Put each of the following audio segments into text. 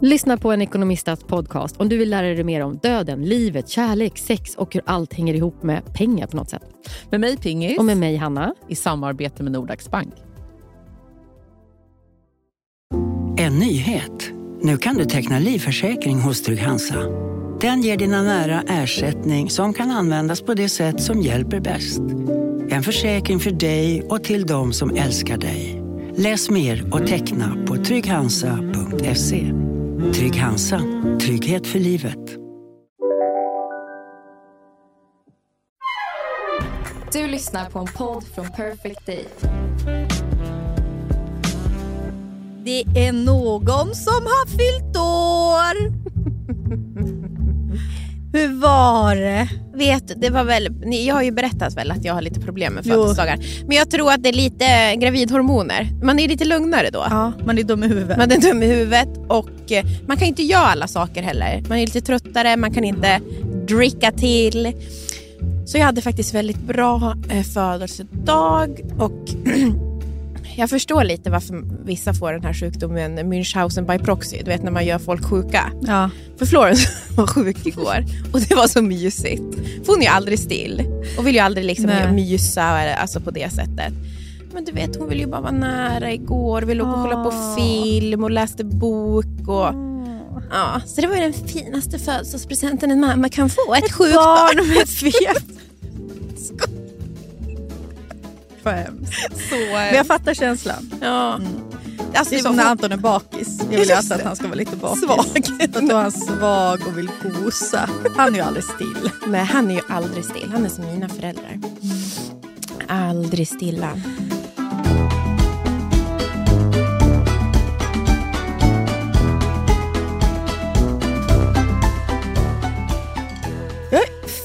Lyssna på en ekonomistats podcast om du vill lära dig mer om döden, livet, kärlek, sex och hur allt hänger ihop med pengar på något sätt. Med mig Pingis. Och med mig Hanna. I samarbete med Nordax Bank. En nyhet. Nu kan du teckna livförsäkring hos Trygg-Hansa. Den ger dina nära ersättning som kan användas på det sätt som hjälper bäst. En försäkring för dig och till de som älskar dig. Läs mer och teckna på trygghansa.se. Trygg Hansa. Trygghet för livet. Du lyssnar på en podd från Perfect Day. Det är någon som har fyllt år. Hur var det? Vet, det var väl, jag har ju berättat väl att jag har lite problem med födelsedagar. Men jag tror att det är lite gravidhormoner. Man är lite lugnare då. Ja, man är dum i huvudet. Man är dum i huvudet och eh, man kan inte göra alla saker heller. Man är lite tröttare, man kan inte dricka till. Så jag hade faktiskt väldigt bra eh, födelsedag och jag förstår lite varför vissa får den här sjukdomen Münchhausen by proxy. Du vet när man gör folk sjuka. Ja. För Florence var sjuk igår och det var så mysigt. För hon är ju aldrig still och vill ju aldrig liksom Nej. mysa alltså på det sättet. Men du vet, hon ville ju bara vara nära igår, ville åka och kolla på Åh. film och läste bok. Och, ja, så det var ju den finaste födelsedagspresenten en mamma kan få. Ett, sjukt barn. barn med ett fet. Vad hemskt. Så, Men jag fattar känslan. ja. Alltså, Det är som när Anton är bakis. Jag vill alltså att han ska vara lite bakis. Svag. Att då är han svag och vill gosa. Han är ju aldrig still. Nej, han är ju aldrig still. Han är som mina föräldrar. Aldrig stilla.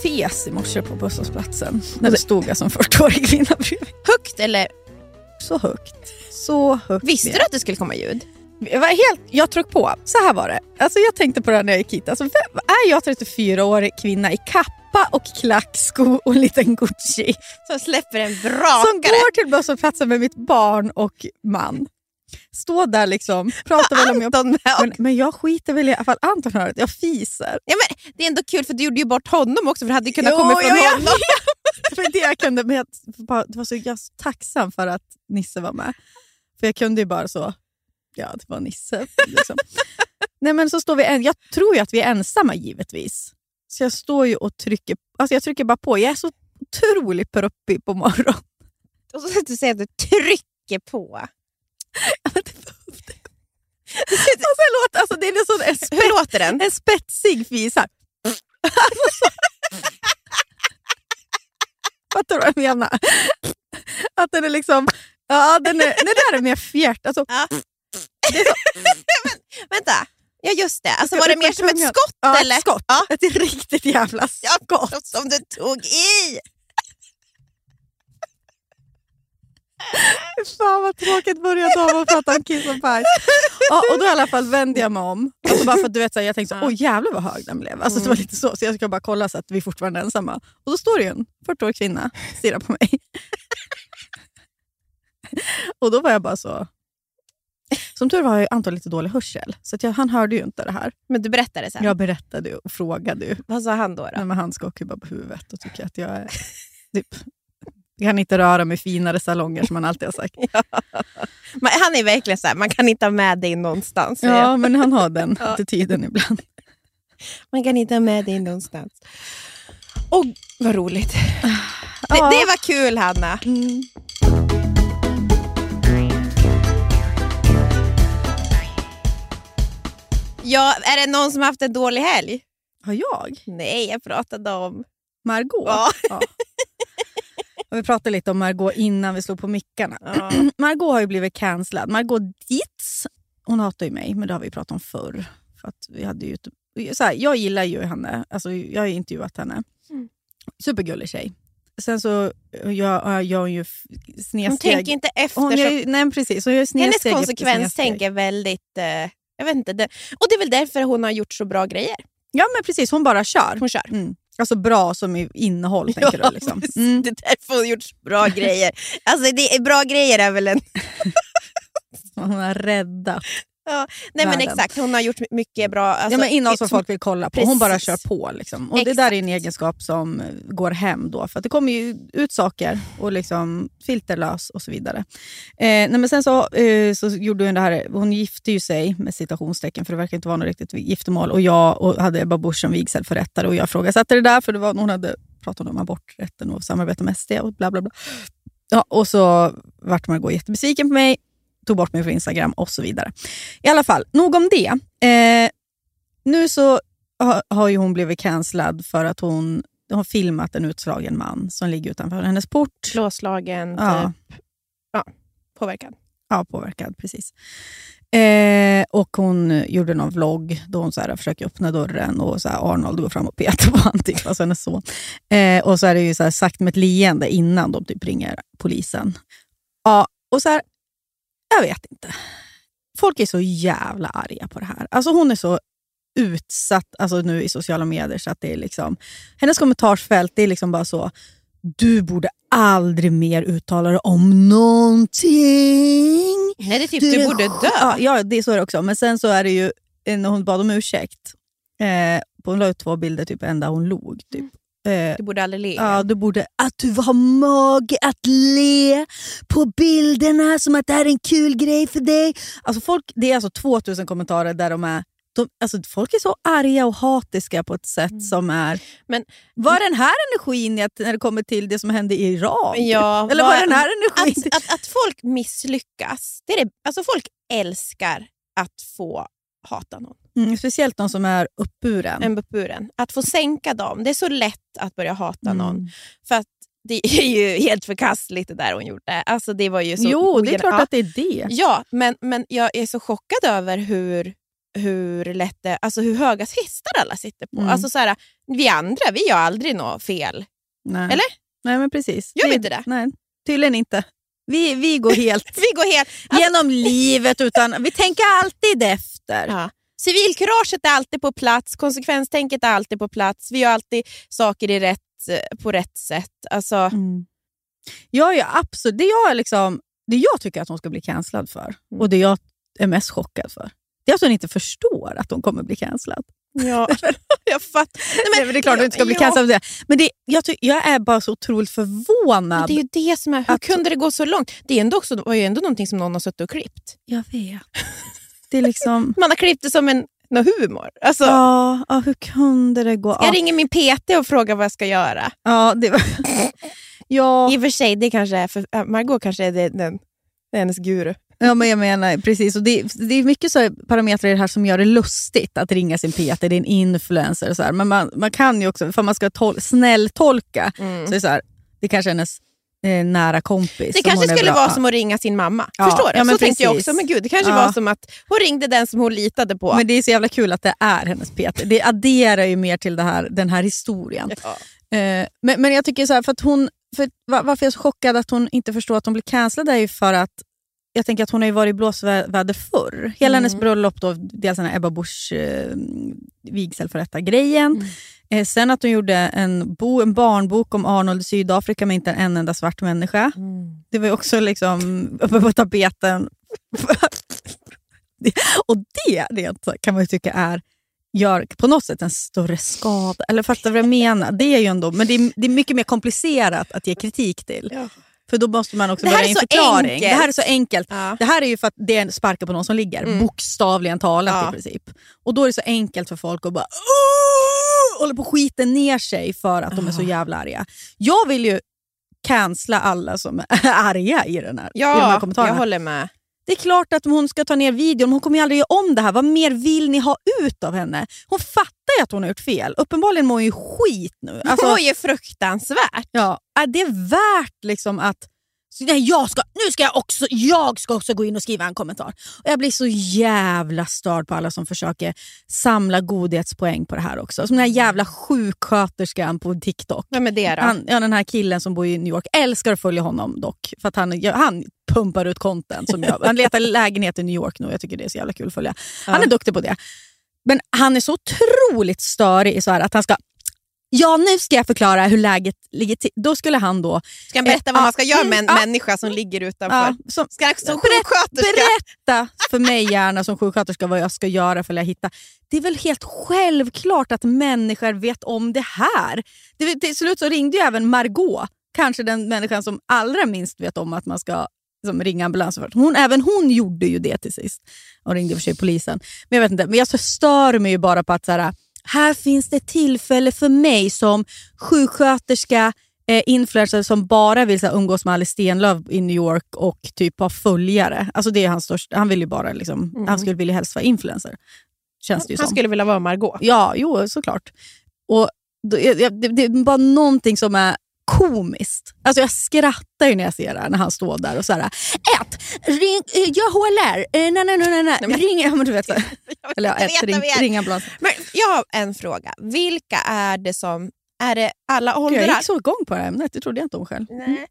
Fes i morse på busshållplatsen när det stod alltså en 40-årig kvinna bredvid. Högt eller? Så högt. Så högt. Visste du att det skulle komma ljud? Jag, var helt, jag tryckte på. Så här var det. Alltså jag tänkte på det här när jag gick hit. Alltså, vem, är jag 34-årig kvinna i kappa och klacksko och en liten Gucci Som släpper en som brakare. går till busshållplatsen med mitt barn och man? Stå där liksom. Pratar väl om jag, men, men jag skiter väl i alla fall Anton hör att jag fiser. ja, men Det är ändå kul för du gjorde ju bort honom också för det hade ju kunnat Jo, komma från jo, honom. Var det jag kunde. Men jag, bara, det var så, jag är så tacksam för att Nisse var med. För jag kunde ju bara så, ja det var Nisse. Liksom. Nej men så står vi, en, jag tror ju att vi är ensamma givetvis. Så jag står ju och trycker, alltså jag trycker bara på. Jag är så otroligt peruppig på morgonen. Och så ska du säga att du trycker på. Och sen låter, alltså det är sån en, Hur spets, låter den? en spetsig fis här. Alltså så- Fattar du vad jag menar? Att den är liksom, ja den är, det där är mer fjärt. Alltså, Ja. det är så, Vänta. Ja just det. Alltså, var det mer som ett skott ja, eller? Ett skott. Ja. Ett riktigt jävla skott. Ja, som du tog i. Fan vad tråkigt börjat av att prata om kiss och paj. Ja, och då i alla fall vände jag mig om. Alltså bara för att du vet, så här, jag tänkte så, åh jävlar vad hög den blev. Alltså, Det var lite så, så jag ska bara kolla så att vi fortfarande är ensamma. Och då står det en 40-årig kvinna stirrar på mig. och då var jag bara så... Som tur var har ju Anton lite dålig hörsel, så att jag, han hörde ju inte det här. Men du berättade sen. Jag berättade och frågade ju. Vad sa han då? då? Nej, men han skakar ju bara på huvudet och tycker att jag är... Typ, jag kan inte röra mig i finare salonger som han alltid har sagt. Men han är verkligen så här, man kan inte ha med dig någonstans. Ja, men han har den Ja. attityden ibland. Man kan inte ha med dig någonstans. Och vad roligt. Det, Ja. det var kul Hanna. Mm. Ja, är det någon som har haft en dålig helg? Har jag? Nej, jag pratade om... Margot? Ja. Och vi pratade lite om Margot innan vi slog på mickarna. Ja. Margot har ju blivit cancellad. Margot Dietz, hon hatar ju mig, men det har vi pratat om förr. För att vi hade ju, så här, jag gillar ju henne, alltså, jag har ju intervjuat henne. Mm. Supergullig tjej. Sen så jag, jag ju snedsteg. Hon tänker inte efter. Hon gör nej, precis, hon gör hennes snedsteg. är väldigt... Eh, jag vet inte. Det, och det är väl därför hon har gjort så bra grejer. Ja men precis, hon bara kör. Hon kör. Mm. Alltså bra som i innehåll tänker du? Liksom. Mm. Det är därför hon gjort bra grejer. Alltså det är, bra grejer är väl en... Hon har räddat. Ja, nej men exakt, hon har gjort mycket bra. Alltså, ja, men innehåll som folk vill kolla på. Hon bara Precis. kör på. Liksom. Och Det där är en egenskap som går hem då. För det kommer ju ut saker och liksom filterlös och så vidare. Eh, nej, men sen så, eh, så gjorde hon det här, hon gifte ju sig med citationstecken för det verkar inte vara något riktigt giftermål. Och jag och hade Ebba Busch som vigselförrättare och jag ifrågasatte det där för det var, hon hade pratat om aborträtten och samarbete med SD och bla bla bla. Ja, och så vart Margot jättebesviken på mig, tog bort mig från Instagram och så vidare. I alla fall, nog om det. Eh, nu så har, har ju hon blivit cancellad för att hon har filmat en utslagen man som ligger utanför hennes port. Blåslagen, Ja, typ. Ja, påverkad. ja, påverkad. Precis. Eh, och Hon gjorde någon vlogg då hon så här, försöker öppna dörren och så här, Arnold går fram och petar på typ, alltså hennes son. Eh, och så är det ju så här, sagt med ett leende innan de typ ringer polisen. Ja, och så här, jag vet inte. Folk är så jävla arga på det här. Alltså hon är så utsatt alltså nu i sociala medier så att det är liksom... Hennes kommentarsfält det är liksom bara så, du borde aldrig mer uttala dig om någonting. Nej, det är typ, Du du borde dö. Ja, ja, det är så det också. Men sen så är det ju, eh, när hon bad om ursäkt, eh, hon la ut två bilder typ en där hon log. Typ. Eh, Du borde aldrig le. Ja, du borde... Att du har mage att le på bilderna som att det här är en kul grej för dig. Alltså folk, det är alltså 2000 kommentarer där de är... De, alltså folk är så arga och hatiska på ett sätt som är... Men- var den här energin i att, när det kommer till det som hände i Iran? Ja, Eller var är den här energin? att, att, att folk misslyckas, det är det, alltså folk älskar att få hata någon. Mm, speciellt de som är uppburen. En buren. Att få sänka dem. Det är så lätt att börja hata Mm. någon. För att det är ju helt förkastligt det där hon gjorde. Alltså det var ju så Jo, det är klart att det är det. Ja, men, men jag är så chockad över hur, hur, lätt det, alltså hur höga hästar alla sitter på. Mm. Alltså så här, vi andra vi gör aldrig något fel. Nej. Eller? Nej, men precis. Gör vi inte det? Nej, tydligen inte. Vi, vi går helt Vi går helt... Alltså, genom livet utan... Vi tänker alltid efter. ja. Civilkuraget är alltid på plats, konsekvenstänket är alltid på plats. Vi gör alltid saker i rätt, på rätt sätt. Alltså, Mm. Jag är absolut, det, jag är liksom, det jag tycker att hon ska bli cancellad för Mm. och det jag är mest chockad för, det är att hon inte förstår att hon kommer bli cancellad. ja, jag fattar. Nej, men det är klart att hon inte ska bli ja. cancellad för det. Men det, jag, ty, jag är bara så otroligt Men förvånad. det är ju det som är, hur Att- kunde det gå så långt? Det är ändå också, var ju ändå någonting som någon har suttit och klippt. Jag vet. Det är liksom... Man har klippt det som en någon humor. Alltså, Ja, ja, hur kunde det gå? Jag Ja, ringer min PT och frågar vad jag ska göra. ja, det var... ja, I och för sig, det kanske är för, äh, Margot kanske är det, den, det är hennes guru. Ja, men jag menar precis. Och det, det är mycket så parametrar i det här som gör det lustigt att ringa sin PT. Det är en influencer. Och så här. Men man, man kan ju också, för man ska tol- snälltolka, så är det, så här, det kanske är hennes eh, nära kompis. Det kanske skulle vara som att ringa sin mamma. Ja, Förstår du? ja, så tänkte jag precis. också. Men gud, det kanske Ja. var som att hon ringde den som hon litade på. Men det är så jävla kul att det är hennes PT. Det adderar ju mer till här, den här historien. ja. Eh, men, men jag tycker så här, för att hon, för va- varför jag är så chockad att hon inte förstår att hon blir cancellad är ju för att jag tänker att hon har ju varit i blåsväder förr. Hela Mm. hennes bröllop, då, dels den här Ebba Busch eh, vigselförrättargrejen. Mm. Eh, sen att hon gjorde en, bo, en barnbok om Arnold i Sydafrika med inte en enda svart människa. Mm. Det var ju också liksom uppe på tapeten. Och det, det kan man ju tycka är gör på något sätt en större skada. Eller fattar du vad jag menar? Det är ju ändå, men det är, det är mycket mer komplicerat att ge kritik till. Ja. För då måste man också börja en förklaring. enkelt. Det här är så enkelt. Ja. Det här är ju för att det är en sparka på någon som ligger, Mm. bokstavligen talat Ja. i princip. Och då är det så enkelt för folk att bara "Åh!" håller på skita ner sig för att de är så Ja. jävla arga. Jag vill ju cancella alla som är arga i, den här, i de här Ja, kommentarerna. jag håller med. Det är klart att hon ska ta ner videon, hon kommer ju aldrig göra om det här. Vad mer vill ni ha ut av henne? Hon fattar ju att hon har gjort fel. Uppenbarligen mår hon ju skit nu. Alltså, det var ju fruktansvärt. ja, är det värt liksom att så, nej, jag ska, nu ska jag också, jag ska också gå in och skriva en kommentar. Och jag blir så jävla störd på alla som försöker samla godhetspoäng på det här också. Som den här jävla sjuksköterskan på TikTok. Vem är det då? Han, ja, den här killen som bor i New York. Älskar att följa honom dock. För att han, ja, han pumpar ut content. Som jag, han letar lägenhet i New York nu. Jag tycker det är så jävla kul att följa. Han Ja. är duktig på det. Men han är så otroligt störig i så här att han ska ja nu ska jag förklara hur läget ligger till. Då skulle han då... Ska han berätta Eh, vad man ska göra med en ja. människa som ligger utanför? Ja, som, Ska som sjuksköterska? berätta för mig gärna som sjuksköterska vad jag ska göra för att hitta. Det är väl helt självklart att människor vet om det här. Det, till slut så ringde ju även Margot, kanske den människan som allra minst vet om att man ska som ringa ambulans. för. Hon, även hon gjorde ju det till sist. Och ringde för sig polisen. Men jag vet inte, men jag stör mig ju bara på att så här, här finns det tillfälle för mig som sjuksköterska, eh, influencer som bara vill så här, umgås med Alice Stenlöf i New York och typ ha följare. Alltså det är hans största, han vill ju bara liksom, han skulle vilja helst vara influencer. Känns det ju Han som. skulle vilja vara Margot. Ja, jo såklart. Och jag, jag, det, det är bara någonting som är komiskt. Alltså jag skrattar ju när jag ser det när han står där och så här, ett, ring, eh, gör HLR, eh, nej nej nej nej, nej. men- ring, ja, men du vet, så. Eller ja, Jag ett, ring, ring ambulans. Men jag har en fråga. Vilka är det som... Är det alla Jag åldrar? gick så igång på det här ämnet, det trodde jag inte om själv. Nej.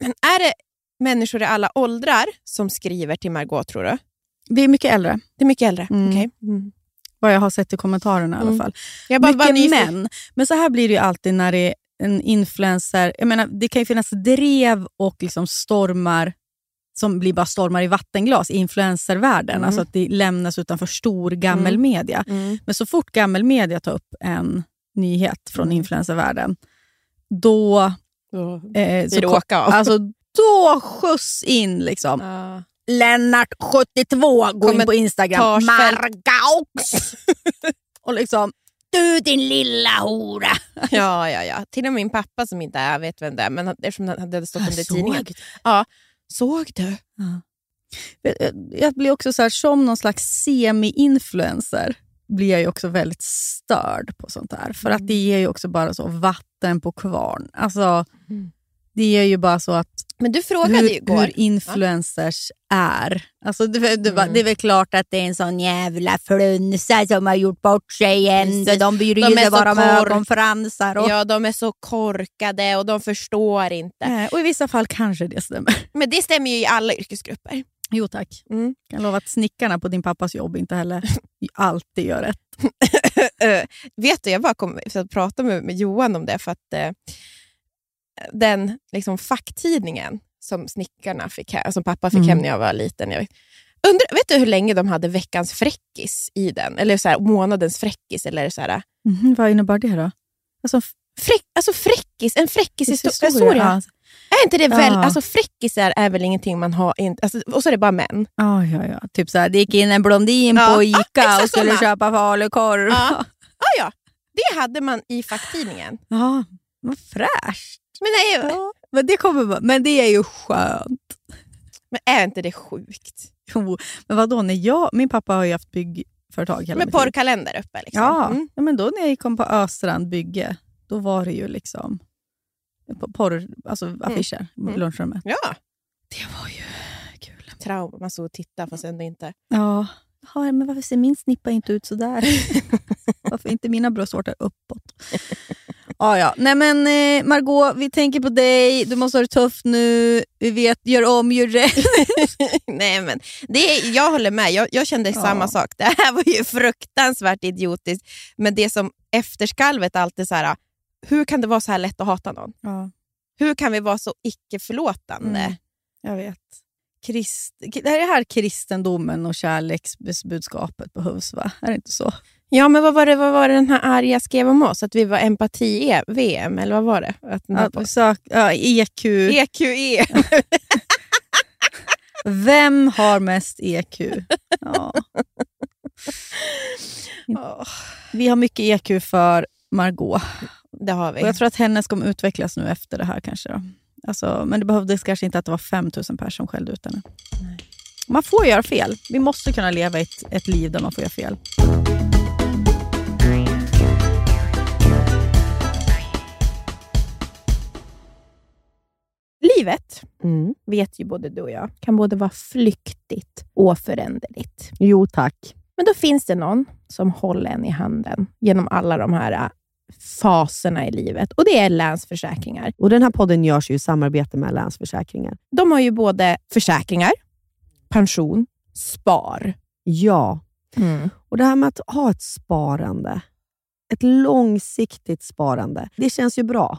Men är det människor i alla åldrar som skriver till Margot, tror du? Vi är mycket äldre, Det är mycket äldre? Mm. Okej. Mm. vad jag har sett i kommentarerna i alla Mm. fall. Jag bara, mycket män. Men så här blir det alltid när det en influencer. Jag menar, det kan ju finnas drev och liksom stormar som blir bara stormar i vattenglas i influencervärlden. Mm. Alltså att det lämnas utanför stor gammelmedia. Mm. Men så fort gammelmedia tar upp en nyhet från Mm. influencervärlden, då... Eh, Blir det ko- åka av? Alltså, då skjuts in liksom. Ja. Lennart72 går in på Instagram. Margaux! och liksom, du din lilla hora. ja, ja, ja. Till och med min pappa som inte är, vet vem det är, men han- eftersom det hade stått under såg tidningen. Ja. Såg du? Jag- Jag blir också så här, som någon slags semi-influencer blir jag ju också väldigt störd på sånt här. För att det ger ju också bara så vatten på kvarn. Alltså, Mm. Det ger ju bara så att Men du frågade hur, ju igår. hur influencers är. Alltså, det, det, Mm. det är väl klart att det är en sån jävla flunsa som har gjort bort sig igen. Precis. De bryr är sig bara om ögonfransar. Och, Ja, de är så korkade och de förstår inte. Nej, och i vissa fall kanske det stämmer. Men det stämmer ju i alla yrkesgrupper. Jo tack. Mm. Jag kan lova att snickarna på din pappas jobb inte heller alltid gör rätt. Eh, vet du, jag bara kom för att prata med, med Johan om det, för att eh, den liksom, facktidningen som snickarna fick hem, som pappa fick Mm. hem när jag var liten. Jag undrar, vet du hur länge de hade veckans fräckis i den? Eller så här, månadens fräckis? Eller så här, Mhm, vad innebär det då? Alltså, fräck, alltså fräckis, en fräckishistoria. historia. historia. Är inte det väl, Ja. alltså fräckisar är väl ingenting man har, in, alltså, och så är det bara män. Ja, ja, ja. Typ så här, det gick in en blondin Ja, på ja, Ica exakt och skulle såna. köpa falukorv. Ja. Ja, ja. Det hade man i facktidningen. ja, vad fräscht. Men, är, Ja, men, det kommer, men det är ju skönt. men är inte det sjukt? Jo, men vadå, när jag, min pappa har ju haft byggföretag hela Med porrkalender uppe. Liksom. Ja, Mm. ja, men då när jag kom på Östrand bygge, då var det ju liksom porr, alltså affischer i Mm. lunchrummet. ja. Det var ju kul. Trauma, man stod och tittade fast ändå inte. Ja. Men varför ser min snippa inte ut så där? varför är inte mina bröstvårtor uppåt? Ja, ja. Nej men eh, Margot, vi tänker på dig. Du måste ha det tufft nu. Vi vet, gör om, gör rätt. Nej, men det är, jag håller med, jag, jag kände Ja. samma sak. Det här var ju fruktansvärt idiotiskt, men det som efterskalvet alltid så här, hur kan det vara så här lätt att hata någon? Ja, Hur kan vi vara så icke-förlåtande? Mm. jag vet. Krist, det här är här kristendomen och kärleksbudskapet behövs, va? Är det inte så? Ja, men vad var, det, vad var det den här arga skrev om oss? Att vi var empati-VM, eller vad var det? Att den Att sök, ja, E EQ. EQE. Vem har mest EQ? Ja. Vi har mycket EQ för Margot. det har vi. Och jag tror att hennes kommer utvecklas nu efter det här. kanske. Då. Alltså, men det behövdes kanske inte att det var 5000 personer som skällde ut henne. Man får göra fel. Vi måste kunna leva ett, ett liv där man får göra fel. Livet, vet ju både du och jag, kan både vara flyktigt och föränderligt. Jo tack. Men då finns det någon som håller en i handen genom alla de här äh, faserna i livet och det är Länsförsäkringar. Och Den här podden görs ju i samarbete med Länsförsäkringar. De har ju både försäkringar, pension, spar. Ja, och det här med att ha ett sparande. ett långsiktigt sparande. Det känns ju bra.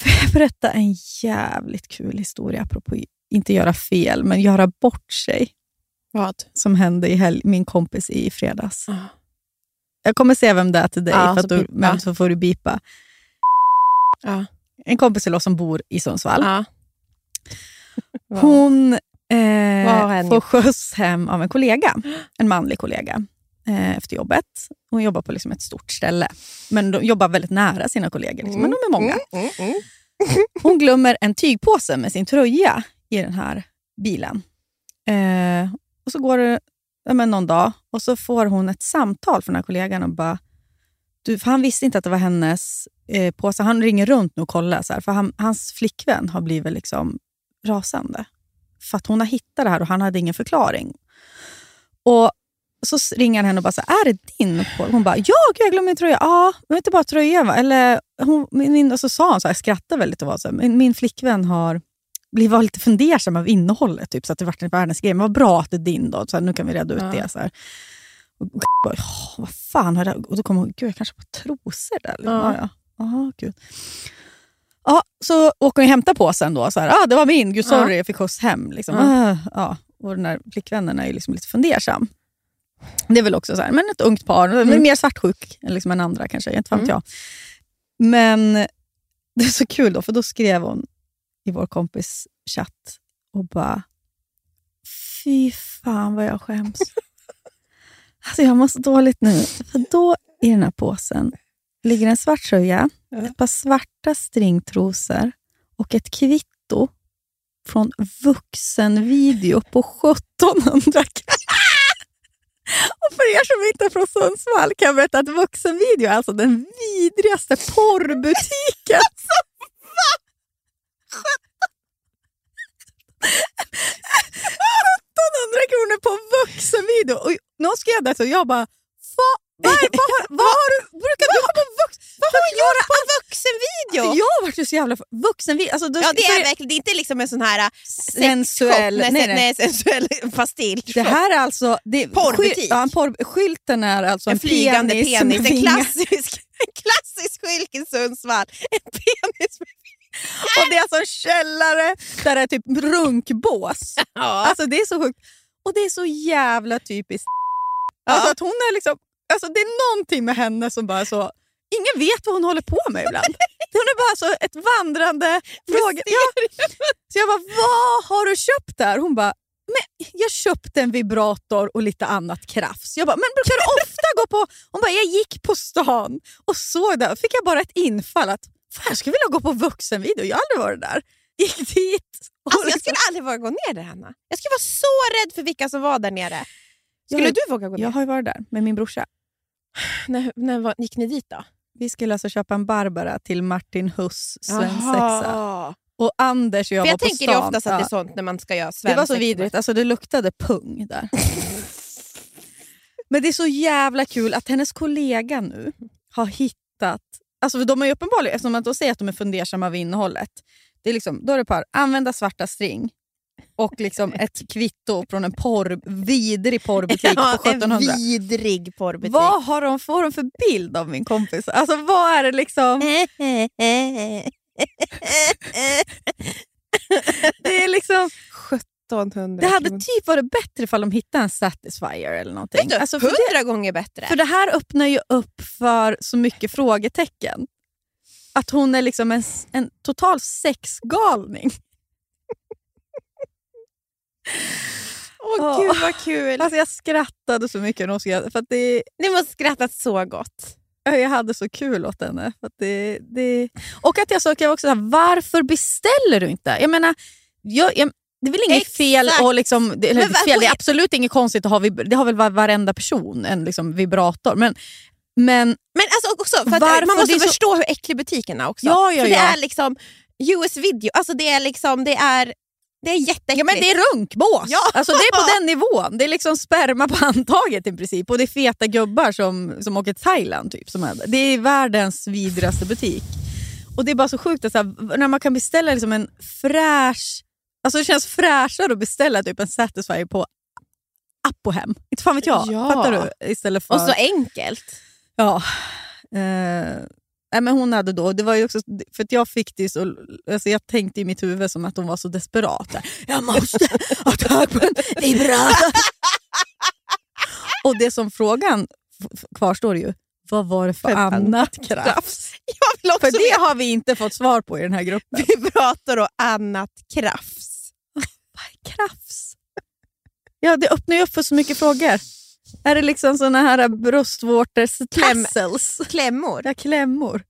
Får jag berätta en jävligt kul historia, apropå inte göra fel, men göra bort sig, Vad? som hände i helg, min kompis i fredags. Ah. Jag kommer säga vem det är till dig, Ja, för du, men så får du bipa. Ja. En kompis till oss som bor i Sundsvall. Hon eh, får skjuts hem av en kollega, en manlig kollega, efter jobbet. Hon jobbar på liksom ett stort ställe, men de jobbar väldigt nära sina kollegor. Liksom, Men de är många. Mm, mm, mm. Hon glömmer en tygpåse med sin tröja i den här bilen. Eh, och Så går det ja, men någon dag och så får hon ett samtal från den här kollegan och bara... Du, för han visste inte att det var hennes eh, påse. Han ringer runt nu och kollar, så här, för han, hans flickvän har blivit liksom rasande. För att hon har hittat det här och han hade ingen förklaring. Och så ringer han henne och bara, så är det din? påse?" Hon bara, ja, gud, jag glömde min tröja. Ja, men inte bara tröjan va? Eller, hon, min, och så sa hon, så här, skrattade väldigt och var så här, min, min flickvän har blivit var lite fundersam av innehållet, typ, så att det vart en världens grej. Men vad bra att det är din då, så här, nu kan vi reda ut Ja. det. Så här. Och, och, bara, "Ja, vad fan har det Och då kom hon, gud jag kanske har trosor där. Liksom. Ja. Ja. Ja, Aha, gud. Ja, så åker hon och hämtar påsen då. Så här, ah, det var min, gud sorry, jag fick skjuts hem. Liksom. Ja. Ah, ja. Och den här flickvännen är ju liksom lite fundersam. Det är väl också så här, men ett ungt par, men mer svartsjuk liksom än andra kanske, inte fan Mm. jag. Men det är så kul då, för då skrev hon i vår kompis chatt och bara, fy fan vad jag skäms. alltså jag mår så dåligt nu. För då i den här påsen ligger en svart tröja, ett par svarta stringtrosor och ett kvitto från vuxenvideo på 1700 Och för er som inte är från Sundsvall kan jag berätta att vuxenvideo är alltså den vidrigaste porrbutiken. 1700 kronor på vuxenvideo! Och någon skrev det så jag bara, "Va- vad, vad, har- vad har du, brukar du ha på vux, Vad har hon gjort på en vuxenvideo? Alltså, jag vart ju så jävla vuxen. Alltså, då, Ja, det är verkligen det är inte liksom en sån här äh, sensuell. Nej, Nej, nej. sensuell pastill. Det här är alltså... Det, Porrbutik. Ja, en porr, skylten är alltså en, en flygande penis, med en vingar. klassisk, en klassisk skylt i Sundsvall. En penis med Och det är alltså en källare där det är typ runkbås. ja. Alltså det är så sjukt. Och det är så jävla typiskt. Alltså Ja. att hon är liksom... Alltså det är någonting med henne som bara så... Ingen vet vad hon håller på med ibland. Hon är bara så ett vandrande fråga. Ja. Så jag bara, vad har du köpt där? Hon bara, men jag köpte en vibrator och lite annat krafs. Jag bara, men brukar du ofta gå på... Hon bara, jag gick på stan och såg det. fick jag bara ett infall att fan, jag skulle vilja gå på vuxenvideo. Jag har aldrig varit där. Gick dit. Alltså, jag liksom- skulle aldrig våga gå ner där, Hanna. Jag skulle vara så rädd för vilka som var där nere. Skulle Jag- du våga gå ner? Jag har ju varit där med min brorsa. När, när var, gick ni dit då? Vi skulle alltså köpa en Barbara till Martin Huss svensexa. Och Anders och jag För jag var på tänker stan. det oftast att Ja. det är sånt när man ska göra Det svensexa. var så vidrigt. Alltså, det luktade pung där. Men det är så jävla kul att hennes kollega nu har hittat... Alltså de är uppenbarligen, eftersom man då säger att de är fundersamma över innehållet. Det är liksom, då är det par, använda svarta string och liksom ett kvitto från en porr, vidrig porrbutik Ja, på 1700. En vidrig porrbutik. Vad har de, får de för bild av min kompis? Alltså vad är det liksom? Det är liksom 1700 det hade typ varit bättre ifall de hittade en Satisfyer eller någonting. Du, Alltså, hundra gånger bättre. för det här öppnar ju upp för så mycket frågetecken. Att hon är liksom en, en total sexgalning. Åh Åh. gud vad kul. Alltså jag skrattade så mycket när för att det. Ni måste skrattat så gott. Jag hade så kul åt henne. För att det, det, och att jag sa jag också så här, varför beställer du inte? Jag menar, jag, jag, det är väl inget Exakt. fel, och liksom, det, Men fel, det är absolut inget konstigt att ha det har väl var- varenda person en liksom vibrator. Men, men Men alltså också, för Varför man måste så- förstå hur äcklig butiken är också. Ja, ja, för det ja. är liksom US video, alltså det är liksom, det är, det är jätteäckligt. Ja, men det är runkbås. Ja. Alltså, det är på den nivån. Det är liksom sperma på handtaget i princip. Och det är feta gubbar som, som åker till Thailand. Typ, som är, det är världens vidrigaste butik. Och Det är bara så sjukt att så här, när man kan beställa liksom en fräsch... Alltså det känns fräschare att beställa typ en Satisfyer på Apohem. Inte fan vet jag. Ja. Fattar du? Istället för... Och så enkelt. Ja. Eh, nej, men hon hade då, det var ju också, för jag fick det så, alltså jag tänkte i mitt huvud som att hon var så desperat. Jag måste ha tag på en vibrator. Och det som frågan kvarstår ju, vad var det för, För annat också För det veta har vi inte fått svar på i den här gruppen. vibrator och annat krafs. Krafs? Ja, det öppnar ju upp för så mycket frågor. Är det liksom såna här bröstvårtors Kläm- tassels? Klämmor. Ja, klämmor.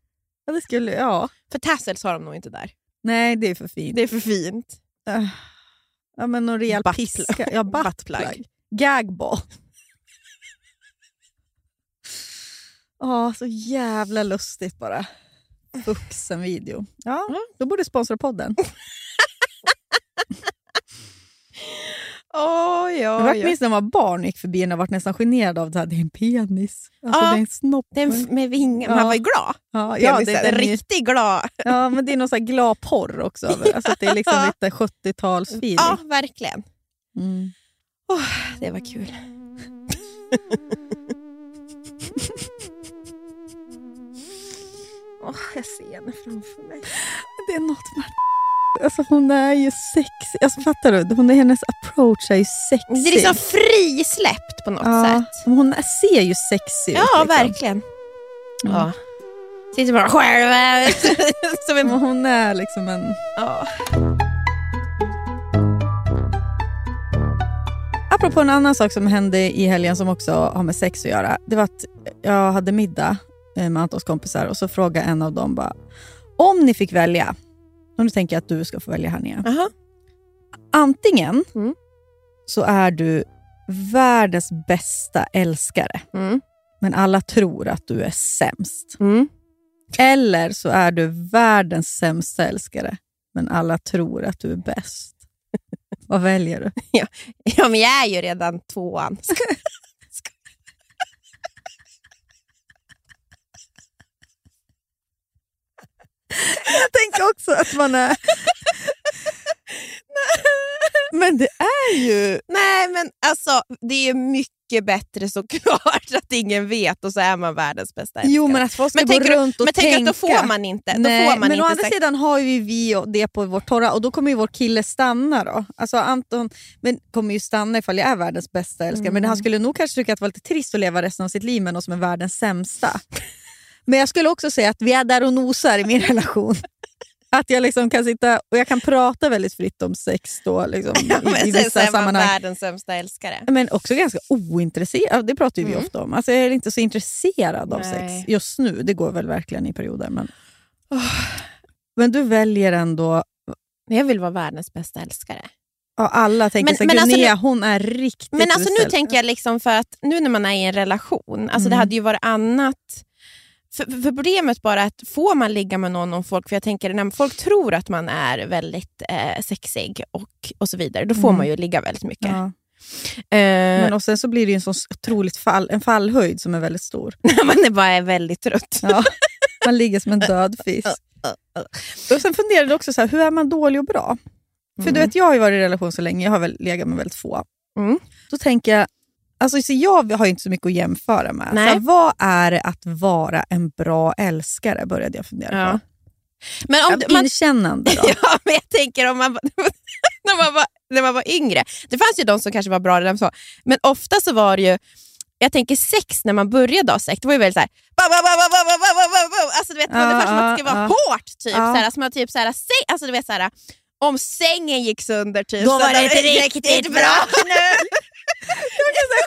Ja, det skulle, ja. För tassels har de nog inte där. Nej, det är för fint. Det är för fint. Äh, Ja, men någon rejäl Buttplug. piska. Ja, Buttplug. Gagball. Ja, så jävla lustigt bara. Vuxenvideo. Ja, då borde sponsra podden. Jag ja, vart ja. minns när man var barn och gick förbi och vart nästan generad av att det är en penis. Alltså, Ja, det är en snopp. Den med vingar. Ja. Han var ju glad. ja, ja, det, är, Riktigt glad. ja, men det är någon sån här glad porr också. Alltså, det är liksom lite 70-talsfeeling. Ja, verkligen. Mm. Det var kul. Åh, jag ser henne framför mig. Det är något med Alltså hon är ju sexig. Alltså fattar du? Hon är, hennes approach är ju sexig. Det är liksom frisläppt på något ja, sätt. Hon är, ser ju sexig ut. Ja, liksom. verkligen. Ja. Sitter bara själv. Som en... hon är liksom en... Ja. Apropå en annan sak som hände i helgen som också har med sex att göra. Det var att jag hade middag eh, med Antons kompisar och så frågade en av dem bara, om ni fick välja, och nu tänker jag att du ska få välja här nere. Aha. Antingen Mm. så är du världens bästa älskare, Mm. men alla tror att du är sämst. Mm. Eller så är du världens sämsta älskare, men alla tror att du är bäst. Vad väljer du? Ja, men jag är ju redan tvåan. Jag tänker också att man är... Men det är ju... Nej, men alltså det är mycket bättre såklart att ingen vet och så är man världens bästa älskare. Jo, men att folk ska men gå runt du, och men tänka... tänk att då får man inte. Då Nej, får man men inte å andra sagt- sidan har ju vi det på vårt torra och då kommer ju vår kille stanna då. Alltså Anton men kommer ju stanna ifall jag är världens bästa älskare men han skulle nog kanske tycka att det var lite trist att leva resten av sitt liv med någon som är världens sämsta. Men jag skulle också säga att vi är där och nosar i min relation. Att jag liksom kan sitta och jag kan prata väldigt fritt om sex då, liksom, Ja, men i, i sen vissa är man sammanhang. världens sämsta älskare. Men också ganska ointresserad. Det pratar vi Mm. ofta om. Alltså, jag är inte så intresserad av Nej. sex just nu. Det går väl verkligen i perioder. Men, men du väljer ändå... Jag vill vara världens bästa älskare. Ja, alla tänker Men- så men alltså Linnea, nu- hon är riktigt Men alltså nu tänker jag liksom för att nu när man är i en relation, alltså det Mm. hade ju varit annat. För, för problemet bara är att får man ligga med någon om folk, för jag tänker när folk tror att man är väldigt eh, sexig och, och så vidare, då får Mm. man ju ligga väldigt mycket. Ja. Eh, Men och sen så blir det en sån otroligt fall, en fallhöjd som är väldigt stor. när man är bara är väldigt trött. Ja. Man ligger som en död fisk. Och sen funderade jag också, så här, hur är man dålig och bra? För du vet, jag har ju varit i relation så länge, jag har väl legat med väldigt få. Mm. Då tänker jag, Alltså, så jag har inte så mycket att jämföra med. Så här, vad är det att vara en bra älskare, började jag fundera ja. på. Men om, ja, man, Inkännande då? ja, men jag tänker om man, när, man var, när man var yngre. Det fanns ju de som kanske var bra så, men ofta så var det ju jag tänker sex när man började ha sex, det var ju väldigt såhär... Alltså, du vet, ja, som att det skulle vara ja, hårt. Typ, ja. såhär, som att, typ, såhär, se, alltså, du vet, såhär, om sängen gick sönder typ, Då så var det inte riktigt bra.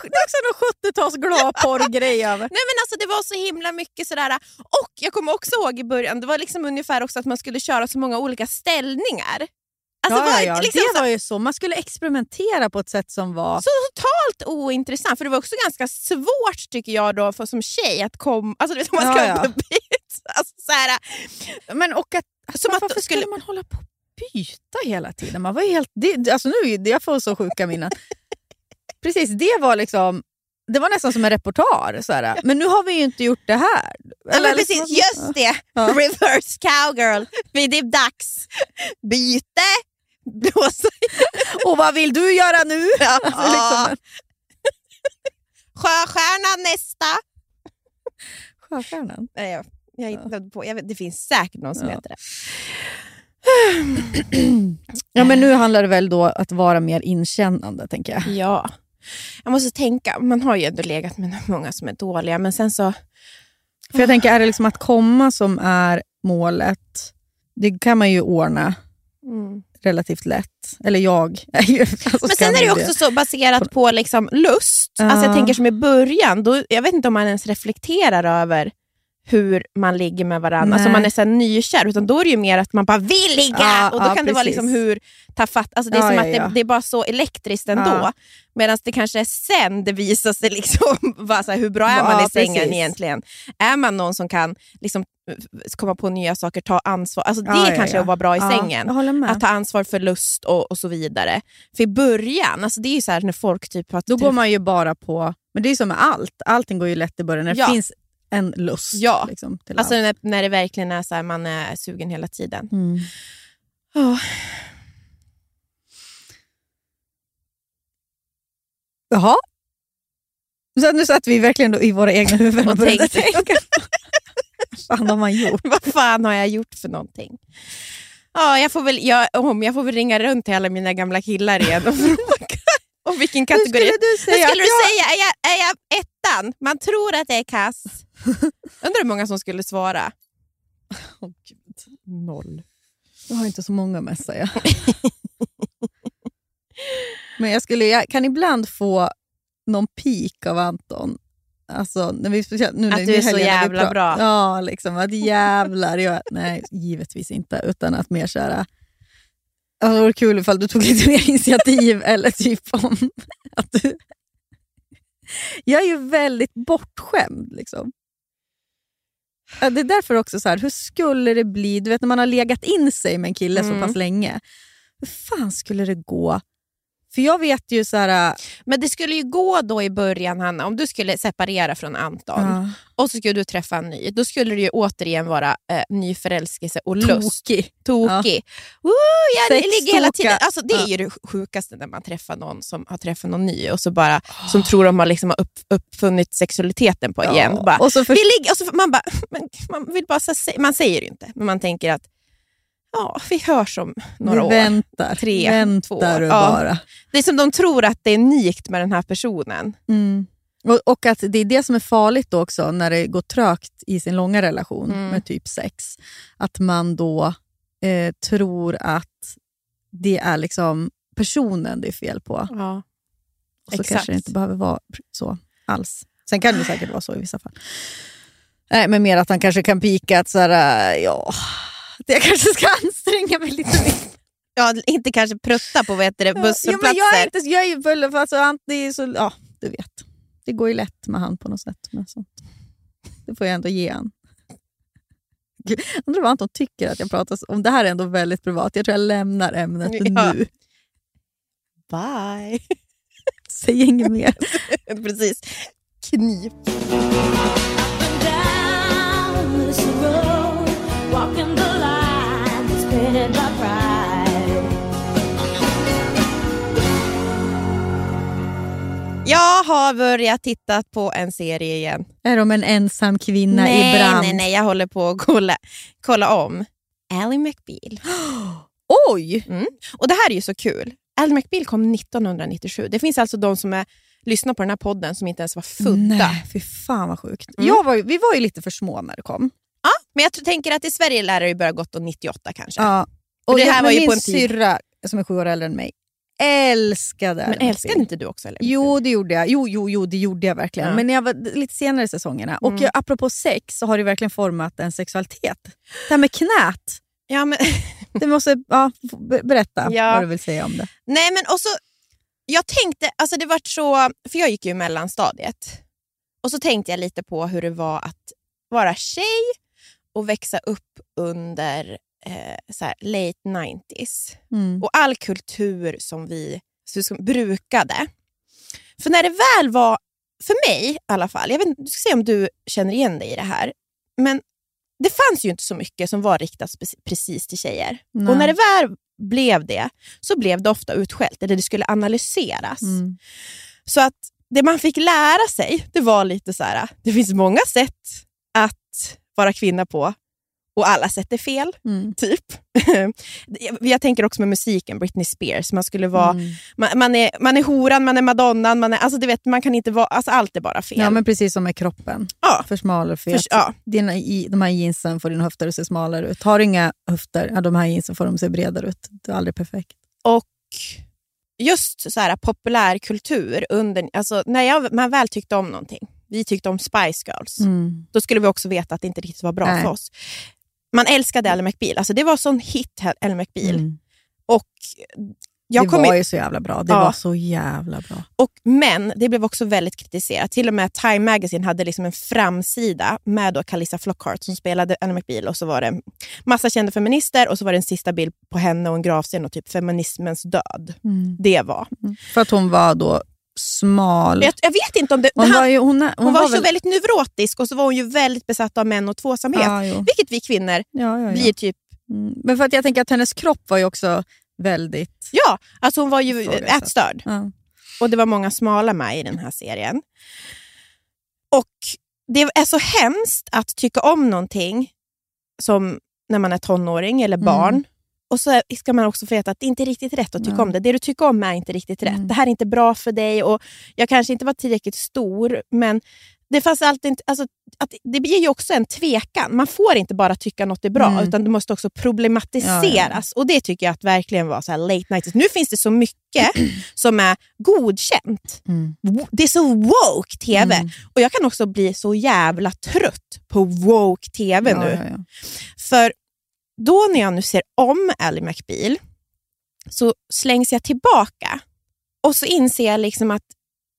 Det är också någon 70-tals gladporr-grej över. Nej men alltså det var så himla mycket sådär, och jag kommer också ihåg i början, det var liksom ungefär också att man skulle köra så många olika ställningar. Alltså ja, var ja, ja. liksom det så, var ju så. Man skulle experimentera på ett sätt som var... så totalt ointressant, för det var också ganska svårt tycker jag då för, som tjej att komma, alltså vet, man ska Ja, ja. byt. Alltså, såhär, Men och att, Som att varför skulle- man hålla på byta hela tiden? Man var helt, det, alltså nu, jag får så sjuka minnen. Precis, det var liksom... Det var nästan som en reportage. Så här. Men nu har vi ju inte gjort det här. ja, men liksom- precis, just det, Ja. reverse cowgirl, det är dags. Byte, blåsa Och vad vill du göra nu? Ja. Alltså, liksom, Sjöstjärnan nästa. Sjöstjärnan. Nej, jag, jag hittade på, jag vet, det finns säkert någon som Ja. heter det. Ja, men nu handlar det väl då att vara mer inkännande, tänker jag. Ja. Jag måste tänka, man har ju ändå legat med många som är dåliga, men sen så... För jag tänker, är det liksom att komma som är målet, det kan man ju ordna relativt lätt. Eller jag. är ju- alltså, Men sen är det också så baserat på liksom lust. Ja. Alltså jag tänker som i början, då, jag vet inte om man ens reflekterar över hur man ligger med varandra. Alltså Nej. man är så nykär, utan då är det ju mer att man bara vill ligga. Ja, och då ja, kan det vara liksom hur ta fatt. Alltså det är Ja, som att det, det är bara så elektriskt ändå. Medan det kanske är sen det visar sig liksom, här, hur bra är man i sängen precis. egentligen. Är man någon som kan liksom, komma på nya saker, ta ansvar. Alltså det kanske är att vara bra i sängen. Att ta ansvar för lust och, och så vidare. För i början, alltså det är ju så här när folk typ har... Då går man ju bara på... Men det är som med allt. Allting går ju lätt i början när det Ja. finns en lust. Ja. Liksom, Alltså allt. när, när det verkligen är så här, man är sugen hela tiden. Mm. Oh. Jaha. Så nu satt vi verkligen då i våra egna huvuden och, Och började tänka. Vad fan har man gjort? Vad fan har jag gjort för någonting? Ja, jag, får väl, jag, om jag får väl ringa runt till alla mina gamla killar igen och fråga om vilken Hur kategori. skulle du säga? skulle att du jag... säga? Är jag, är jag ettan? Man tror att jag är kass. Undrar hur många som skulle svara. Åh, Gud. Noll. Jag har inte så många med säga. Men jag, skulle, jag kan ibland få någon pik av Anton. Alltså, när vi, nu när Att du är så jävla bra. Ja, liksom att jävlar. Jag, nej, givetvis inte. Utan att mer såhär... Alltså, det vore kul ifall du tog lite mer initiativ eller typ om att du... Jag är ju väldigt bortskämd. Liksom. Det är därför också så här, hur skulle det bli, du vet när man har legat in sig med en kille så Mm. pass länge. Hur fan skulle det gå För jag vet ju så här... Men det skulle ju gå då i början, Hanna, om du skulle separera från Anton Ja. och så skulle du träffa en ny. Då skulle det ju återigen vara eh, nyförälskelse och lust. Tokig. Tokig. Woo, jag Sex ligger hela tiden. Alltså, det är Ja. ju det sjukaste när man träffar någon som har träffat någon ny och så bara, som tror de har liksom har upp, uppfunnit sexualiteten på igen. Bara, Och så för... vi ligger, och så, man, bara, man, vill bara, man säger ju inte, men man tänker att ja, vi hörs om några vi år. väntar. Tre, väntar två år. du Ja. bara. Det är som de tror att det är unikt med den här personen. Mm. Och, och att det är det som är farligt då också när det går trögt i sin långa relation Mm. med typ sex. Att man då eh, tror att det är liksom personen det är fel på. Ja. Och så Exakt. kanske det inte behöver vara så alls. Sen kan det säkert vara så i vissa fall. Nej, men mer att man kanske kan pika att så här, äh, ja, det jag kanske ska anstränga mig lite mer. Ja, inte kanske prutta på vad heter det, Ja, men busshållplatser. jag är, inte, jag är ju av, alltså, det är så, ja, du vet. Det går ju lätt med han på något sätt. Med sånt. Det får jag ändå ge han. Gud, Jag undrar vad Anton tycker att jag pratar så- om. Det här är ändå väldigt privat. Jag tror jag lämnar ämnet Ja. nu. Bye. Säg inget mer. Precis. Knip. Jag har börjat titta på en serie igen. Är de en ensam kvinna nej, i brand? nej, nej, jag håller på att kolla, kolla om. Ally McBeal. Oj! Och Det här är ju så kul. Ally McBeal kom 1997. Det finns alltså de som är, lyssnar på den här podden som inte ens var födda. Nej, fy fan vad sjukt. Mm. Jag var, vi var ju lite för små när det kom. Men jag tänker att i Sverige lär det ju börja gått då 98 kanske. Ja. För det jag- här men var ju min på en tid- syrra, som är sju år äldre än mig, älskade Men älskade inte du också? Eller? Jo, det gjorde jag. Jo, jo, jo, det gjorde jag verkligen. Ja. Men jag var lite senare i säsongerna. Och Mm. jag, apropå sex så har det verkligen format en sexualitet. Det här med knät. Ja, men, Det måste, ja, berätta Ja. vad du vill säga om det. nej, men och så, jag tänkte, alltså det vart så, för jag gick ju i mellanstadiet. Och så tänkte jag lite på hur det var att vara tjej och växa upp under eh, så här, late 90s. Mm. och all kultur som vi som brukade. För när det väl var, för mig i alla fall, jag vet du ska se om du känner igen dig i det här, men det fanns ju inte så mycket som var riktat precis till tjejer. Nej. Och när det väl blev det, så blev det ofta utskällt, eller det skulle analyseras. Mm. Så att det man fick lära sig, det var lite så här, det finns många sätt att vara kvinna på och alla sätt är fel Mm. typ. jag, jag tänker också med musiken, Britney Spears. Man skulle vara, Mm. man, man, är, man är horan, man är madonnan, man är, alltså du vet, man kan inte vara, alltså allt är bara fel. Ja, men precis som med kroppen. Ja. För smal eller fet. För, ja. Dina, i, de här jeansen får dina höfter att se smalare ut. Har du inga höfter, ja, de här jeansen får de se bredare ut. Det är aldrig perfekt. Och just så här, populärkultur, under, alltså, när jag, man väl tyckte om någonting, vi tyckte om Spice Girls, Mm. då skulle vi också veta att det inte riktigt var bra Nej. för oss. Man älskade Ally McBeal, alltså, det var sån hit, Ally McBeal. Mm. Och jag det var ju så jävla bra. Det Ja. var så jävla bra. Och, men det blev också väldigt kritiserat. Till och med Time Magazine hade liksom en framsida med då Calissa Flockhart som spelade Anna McBeal och så var det massa kända feminister och så var det en sista bild på henne och en gravsten och typ feminismens död. Det var. För att hon var då smal. Jag, jag vet inte om det... Hon det var, han, ju, hon, hon, hon var, så väl- väldigt neurotisk och så var hon ju väldigt besatt av män och tvåsamhet. Ja. Vilket vi kvinnor Ja, blir typ... Mm. Men för att jag tänker att hennes kropp var ju också väldigt... Ja, alltså hon var ju Ifrågasatt. ätstörd. Och det var många smala med i den här serien. Och det är så hemskt att tycka om någonting som när man är tonåring eller barn. Mm. Och så ska man också få veta att det inte är riktigt rätt att tycka Ja. om det. Det du tycker om är inte riktigt rätt. Mm. Det här är inte bra för dig. Och Jag kanske inte var tillräckligt stor, men det fanns alltid inte, alltså, att det blir ju också en tvekan. Man får inte bara tycka något är bra, Mm. utan det måste också problematiseras. Ja, ja, Och Det tycker jag att verkligen var så här late nights. Nu finns det så mycket som är godkänt. Mm. Det är så woke TV. Mm. Och Jag kan också bli så jävla trött på woke TV Ja, nu. För då när jag nu ser om Ally McBeal så slängs jag tillbaka och så inser jag liksom att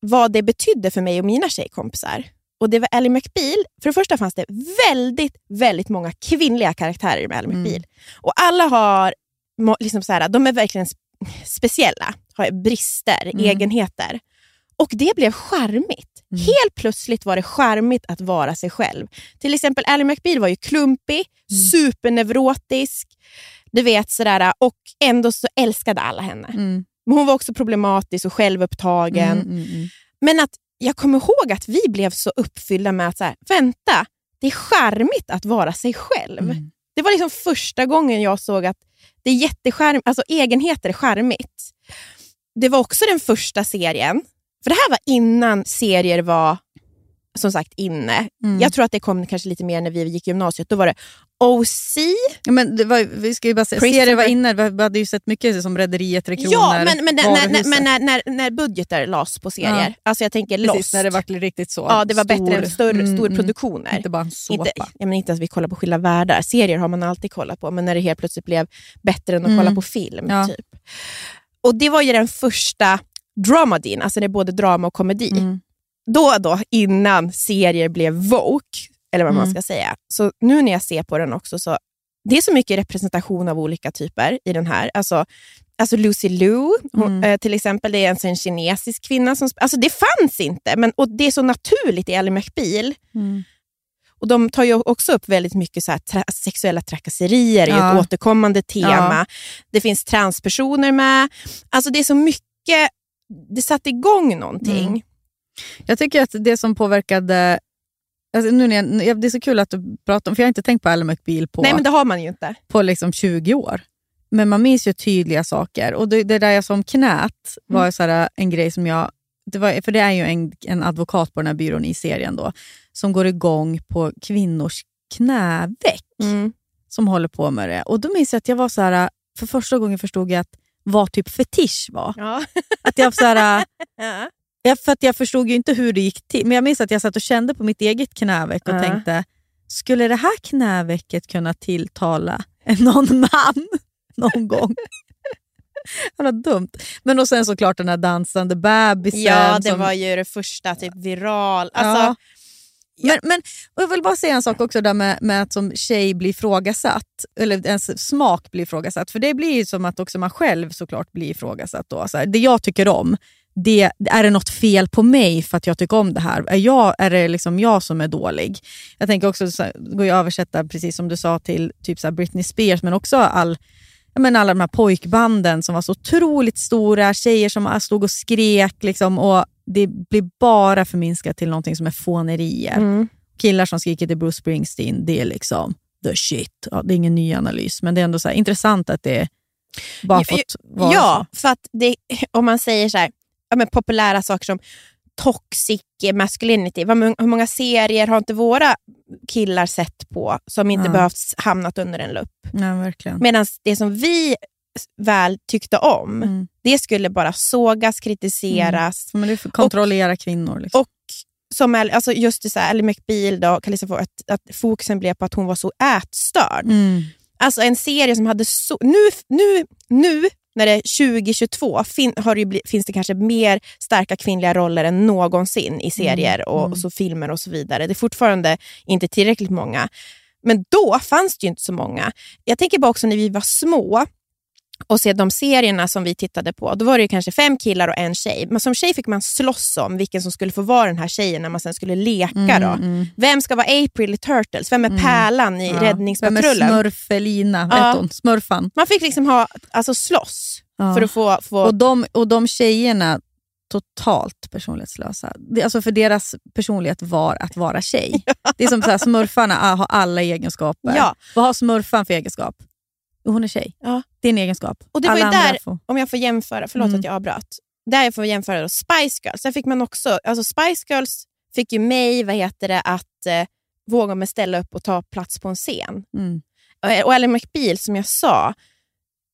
vad det betydde för mig och mina tjejkompisar. Och det var Ally McBeal. För det första fanns det väldigt, väldigt många kvinnliga karaktärer med Ally Mm. McBeal. Och alla har, liksom så här, de är verkligen speciella, har brister, Mm. egenheter. Och det blev charmigt. Mm. Helt plötsligt var det charmigt att vara sig själv. Till exempel Ally McBeal var ju klumpig, Mm. superneurotisk, du vet sådär, och ändå så älskade alla henne. Mm. Men hon var också problematisk och självupptagen. Mm, mm, mm. Men att jag kommer ihåg att vi blev så uppfyllda med att så här, vänta, det är charmigt att vara sig själv. Det var liksom första gången jag såg att det är alltså egenheter är charmigt. Det var också den första serien, för det här var innan serier var som sagt inne. Mm. Jag tror att det kom kanske lite mer när vi gick i gymnasiet. Då var det OC. Ja, men var, vi ska ju bara säga, serien var inne, vi hade ju sett mycket som Rederiet, Tre Kronor, Ja, men, men, när, när, men när, när, när budgetar lades på serier. Ja. Alltså jag tänker Precis, Lost. när det var riktigt så. ja, det var stor, bättre än större, mm, mm. storproduktioner. Inte bara en såpa. Inte, jag menar inte att vi kollar på skilda världar. Serier har man alltid kollat på, men när det helt plötsligt blev bättre än att Mm. kolla på film. Ja. Typ. Och Det var ju den första dramadin, alltså det är både drama och komedi. Mm. Då då, innan serier blev woke, eller vad man Mm. ska säga. Så nu när jag ser på den också, så det är så mycket representation av olika typer i den här. Alltså, alltså Lucy Liu, hon, Mm. eh, till exempel, det är alltså en kinesisk kvinna. som Alltså Det fanns inte, men, och det är så naturligt i Ally McBeal. Mm. Och De tar ju också upp väldigt mycket så här, tra- sexuella trakasserier, är Ja. ett återkommande tema. Det finns transpersoner med. Alltså Det är så mycket, det satte igång någonting. Mm. Jag tycker att det som påverkade... Alltså nu när jag, det är så kul att du pratar om, för jag har inte tänkt på Ally McBeal på, Nej, men det har man ju inte. på liksom 20 år. Men man minns ju tydliga saker. Och det, det där jag sa om knät var så här, en grej som jag... Det var, för det är ju en, en advokat på den här byrån i serien då, som går igång på kvinnors knäveck Mm. som håller på med det. Och Då minns jag att jag var så här, för första gången förstod jag att vad typ fetisch var. Ja. Att jag så här, Ja. Ja, för att jag förstod ju inte hur det gick till. Men jag minns att jag satt och kände på mitt eget knäveck och Ja. tänkte, skulle det här knävecket kunna tilltala någon man någon gång? Vad dumt. Men och sen såklart den här dansande bebisen. Ja, det som, var ju det första typ viral. Alltså. Men, men och jag vill bara säga en sak också där med, med att som tjej blir ifrågasatt, eller ens smak blir ifrågasatt. För det blir ju som att också man själv såklart blir ifrågasatt. Då. Så här, det jag tycker om, det, är det något fel på mig för att jag tycker om det här? Är, jag, är det liksom jag som är dålig? Jag tänker också, så här, det går ju att översätta precis som du sa till typ så här Britney Spears, men också all menar alla de här pojkbanden som var så otroligt stora, tjejer som stod och skrek. Liksom, och det blir bara förminskat till någonting som är fånerier. mm. Killar som skriker till Bruce Springsteen, det är liksom the shit. Ja, det är ingen ny analys, men det är ändå så här, intressant att det bara fått vara ja för att det, om man säger så här, ja, men populära saker som toxic masculinity. Hur många serier har inte våra killar sett på som inte Ja. behövt hamnat under en lupp? Ja. Medan det som vi väl tyckte om, Mm. det skulle bara sågas, kritiseras. Att kontrollera kvinnor. Liksom. Och som är, alltså just det så här, Ally McBeal, då, Calissa Ford, att, att fokusen blev på att hon var så ätstörd. mm. Alltså en serie som hade så... Nu, nu, nu när det är 2022 fin, har det bli, finns det kanske mer starka kvinnliga roller än någonsin i serier och, mm. och så filmer och så vidare. Det är fortfarande inte tillräckligt många. Men då fanns det ju inte så många. Jag tänker bara också när vi var små och se de serierna som vi tittade på. Då var det ju kanske fem killar och en tjej. Men som tjej fick man slåss om vilken som skulle få vara den här tjejen när man sen skulle leka. Då. mm. Vem ska vara April i Turtles? Vem är Mm. Pärlan i Ja. Vem är Räddningspatrullen? Smurfelina? Ja. Hon? Smurfan. Man fick liksom ha, alltså slåss Ja. för att få... få Och de, och de tjejerna, totalt personlighetslösa. Alltså för deras personlighet var att vara tjej. Det är som så här, smurfarna har alla egenskaper. Ja. Vad har smurfan för egenskap? Hon är tjej. Ja. Det är en egenskap. Och det var alla andra där- får- om jag får jämföra, förlåt Mm. att jag avbröt. Där jag får jämföra då, Spice Girls. Där fick man också, alltså Spice Girls fick ju mig vad heter det, att eh, våga mig ställa upp och ta plats på en scen. Mm. Eh, Och Ally McBeal, som jag sa,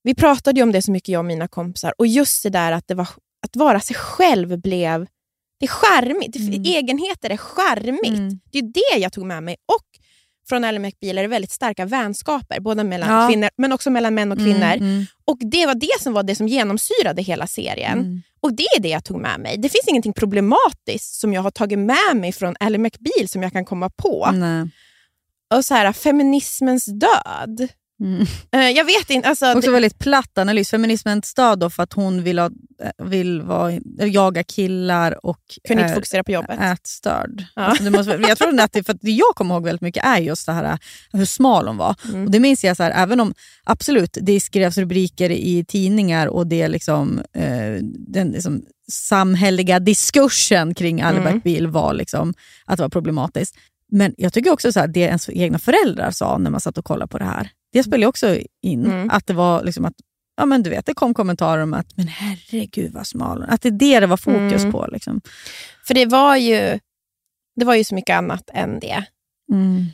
vi pratade om det så mycket jag och mina kompisar. Och just det där att, det var, att vara sig själv blev... Det är charmigt. Mm. Egenheter är charmigt. Mm. Det är det jag tog med mig. Och från McBeal är väldigt starka vänskaper, både mellan Ja. kvinnor men också mellan män och kvinnor. Mm, mm, Och Det var det som var det som genomsyrade hela serien. mm. Och Det är det jag tog med mig. Det finns ingenting problematiskt som jag har tagit med mig från McBeal som jag kan komma på. Nej. Och så här, Feminismens död. Mm. Eh, jag vet inte. Alltså, Också det, väldigt platt analys. Feminismen stad då för att hon vill, ha, eh, vill vara, jaga killar och kunde inte är fokusera på jobbet. ätstörd. Ja. Alltså, måste, jag tror att det, för det jag kommer ihåg väldigt mycket är just det här eh, hur smal hon var. Mm. Och Det minns jag, så här, även om absolut det skrevs rubriker i tidningar och det liksom, eh, den liksom, samhälleliga diskursen kring Ali Mm. Bergbil var liksom, att det var problematiskt. Men jag tycker också så här, det ens egna föräldrar sa när man satt och kollade på det här, det spelar ju också in. Mm. Att det var liksom att ja, men du vet, det kom kommentarer om att men herregud vad smal hon är." Att det är det det var fokus Mm. på. Liksom. För det var, ju, det var ju så mycket annat än det. Mm.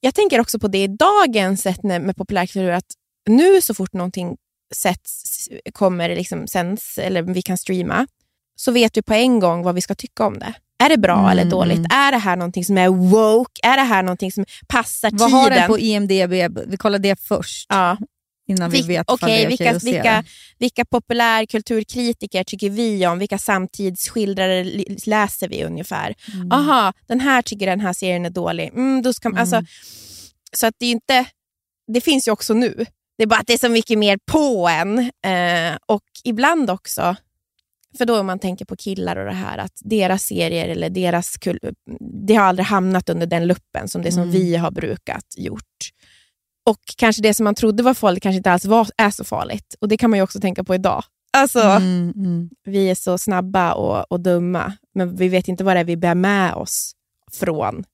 Jag tänker också på det i dagens sätt med populärkultur, att nu så fort någonting sätts, kommer liksom sänds eller vi kan streama, så vet vi på en gång vad vi ska tycka om det. Är det bra Mm, eller dåligt? mm. Är det här någonting som är woke? Är det här någonting som passar Vad tiden? har den på IMDB? Vi kollar det först ja. innan vi Vil- vet okej, det är vilka, vilka, vilka populärkulturkritiker tycker vi om? Vilka samtidsskildrare läser vi ungefär? Mm. Aha, den här tycker den här serien är dålig. Mm, då ska, man- alltså, så att det inte... Det finns ju också nu. Det är bara att det är så mycket mer på en. Eh, och ibland också, för då om man tänker på killar och det här, att deras serier eller deras kul, det har aldrig hamnat under den luppen som det som Mm. vi har brukat gjort. Och kanske det som man trodde var farligt kanske inte alls var, är så farligt. Och det kan man ju också tänka på idag. Alltså, Mm, mm. Vi är så snabba och, och dumma, men vi vet inte vad det är vi bär med oss från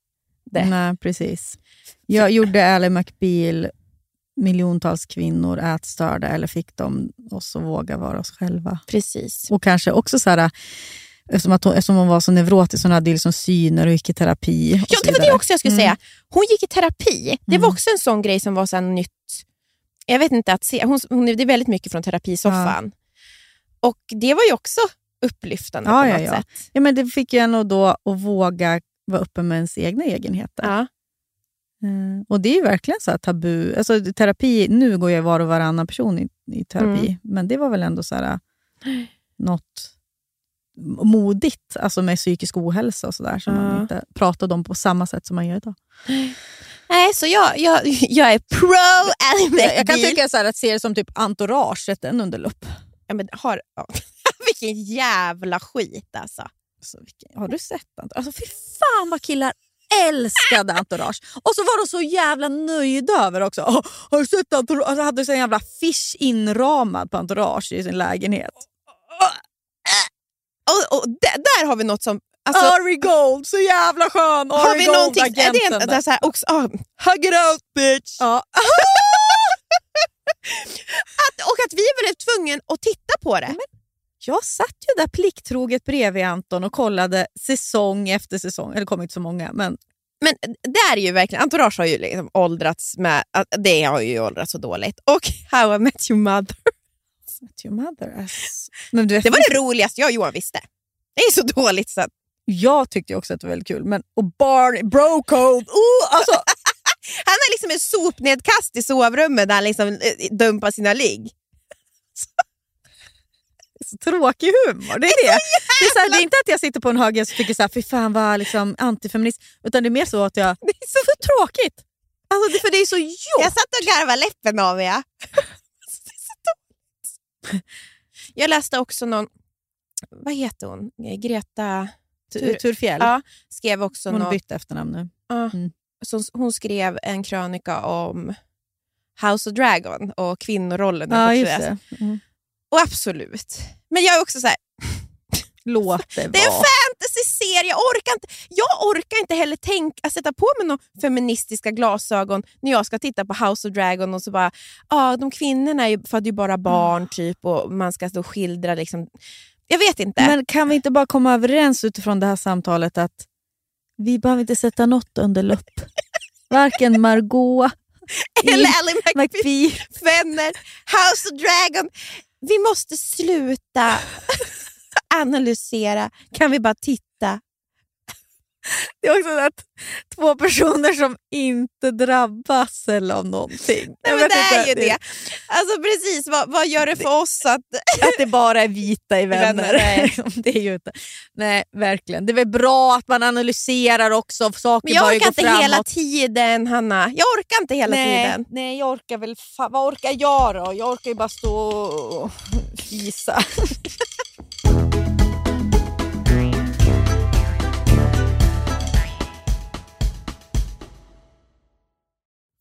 det. Nej, precis. Jag gjorde Ally McBeal miljontals kvinnor ätstörda eller fick de oss att våga vara oss själva? Precis. Och kanske också så här, eftersom, att hon, eftersom hon var så neurotisk, hon hade ju liksom syner och gick i terapi. Ja, det var det också jag skulle Mm. säga. Hon gick i terapi. Det var Mm. också en sån grej som var så nytt. Jag vet inte, att se, hon, hon, det är väldigt mycket från terapisoffan. Och det var ju också upplyftande Ja, på ja, något ja. sätt. Ja, men det fick ju en att då att våga vara uppe med ens egna egenheter. Ja. Eh, och det är ju verkligen så tabu. Alltså, terapi, nu går jag var och varannan person i, i terapi, Mm. men det var väl ändå så här, något modigt alltså med psykisk ohälsa och sådär som Ja. man inte pratade om på samma sätt som man gör idag. Nej, så jag, jag, jag är pro Ally Jag, kan tycka så att se det som typ entourage, sätt den under lupp. Ja, men har, ja. Vilken jävla skit alltså. Alltså, vilken, har du sett Entourage? Alltså, fy fan vad killar älskade Entourage. Och så var de så jävla nöjda över också. "Åh, har du sett Entourage? Alltså, hade så en jävla fish inramad på Entourage i sin lägenhet. Och, och där, har vi något som... Alltså, Ari Gold, så jävla skön! har Ari vi Gold, någonting... Är det en, agenten där. så här, också, ah, hug it out bitch! Ja. Att, och att vi väl tvungna att titta på det. Jag satt ju där plikttroget bredvid Anton och kollade säsong efter säsong. Eller det kom inte så många, men Men där är ju verkligen, Entourage har ju liksom åldrats med, det har ju åldrats så dåligt. Och How I Met Your Mother. Met your mother as... men du Det var det roligaste jag och Johan visste. Det är så dåligt så att, Jag tyckte också att det var väldigt kul. Men, och Barney, bro code, oh, alltså, Han har liksom en sopnedkast i sovrummet där han liksom eh, dumpar sina ligg. Så tråkig humor. Det är det. Det är, så här, det är inte att jag sitter på en hög och tycker så här, fy fan vad liksom, antifeminist. Utan det är mer så att jag... Det är så För tråkigt! Alltså, det, för det är så jobb. Jag satt och garvade läppen av mig. ja. Så dåligt. Jag läste också någon, vad heter hon? Greta Tur, Turfjäll. Ja, skrev också Hon har något, bytt efternamn nu. ja, Mm. så hon skrev en krönika om House of Dragon och kvinnorollen. Ja, just det. Mm. Och absolut. Men jag är också så här, Låt det det är en vara. fantasy-serie. Jag orkar inte, jag orkar inte heller tänka, sätta på mig några feministiska glasögon när jag ska titta på House of Dragon och så bara, ah, de kvinnorna är föder ju bara barn typ och man ska då skildra liksom, jag vet inte. Men kan vi inte bara komma överens utifrån det här samtalet att vi behöver inte sätta något under lupp. Varken Margot, Eller Ally McBeal, McBee. vänner, House of Dragon. Vi måste sluta analysera. Kan vi bara titta? Det är också att två personer som inte drabbas eller av någonting. Nej, men det är ju det. Alltså precis, vad, vad gör det för oss att... Att det bara är vita i vänner. Nej. det är ju inte. Nej, verkligen. Det är väl bra att man analyserar också. Saker Men jag orkar inte framåt. hela tiden, Hanna. Jag orkar inte hela nej, tiden. Nej, jag orkar väl... Vad orkar jag då? Jag orkar ju bara stå och fisa.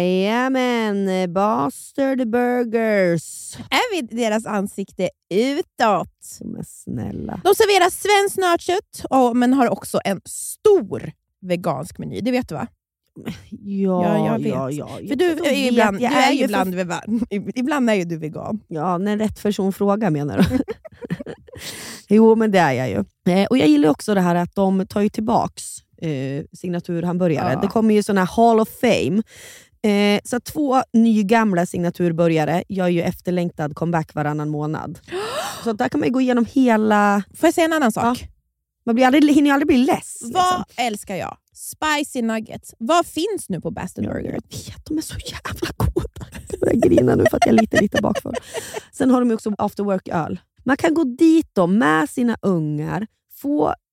Jajamän, Bastard Burgers. Är vi deras ansikte utåt? Men snälla. De serverar svenskt nötkött, och- men har också en stor vegansk meny. Det vet du va? Ja, Ja, jag vet. ja, ja. För du vet ibland, jag du är ju ibland, vegan. ibland är ju du vegan. Ja, när rätt person frågar menar du? jo, men det är jag ju. Eh, och Jag gillar också det här att de tar ju tillbaks eh, signaturhamburgare. Ja. Det kommer ju såna här Hall of Fame. Eh, så två nygamla signaturburgare gör ju efterlängtad comeback varannan månad. Så där kan man gå igenom hela... Får jag säga en annan sak? Man blir aldrig, hinner aldrig bli less. Vad liksom. älskar jag? Spicy nuggets. Vad finns nu på Bastard Burger? Jag vet, de är så jävla goda. Jag börjar grina nu för att jag är lite, lite bakfull. Sen har de också after work-öl. Man kan gå dit då med sina ungar, få,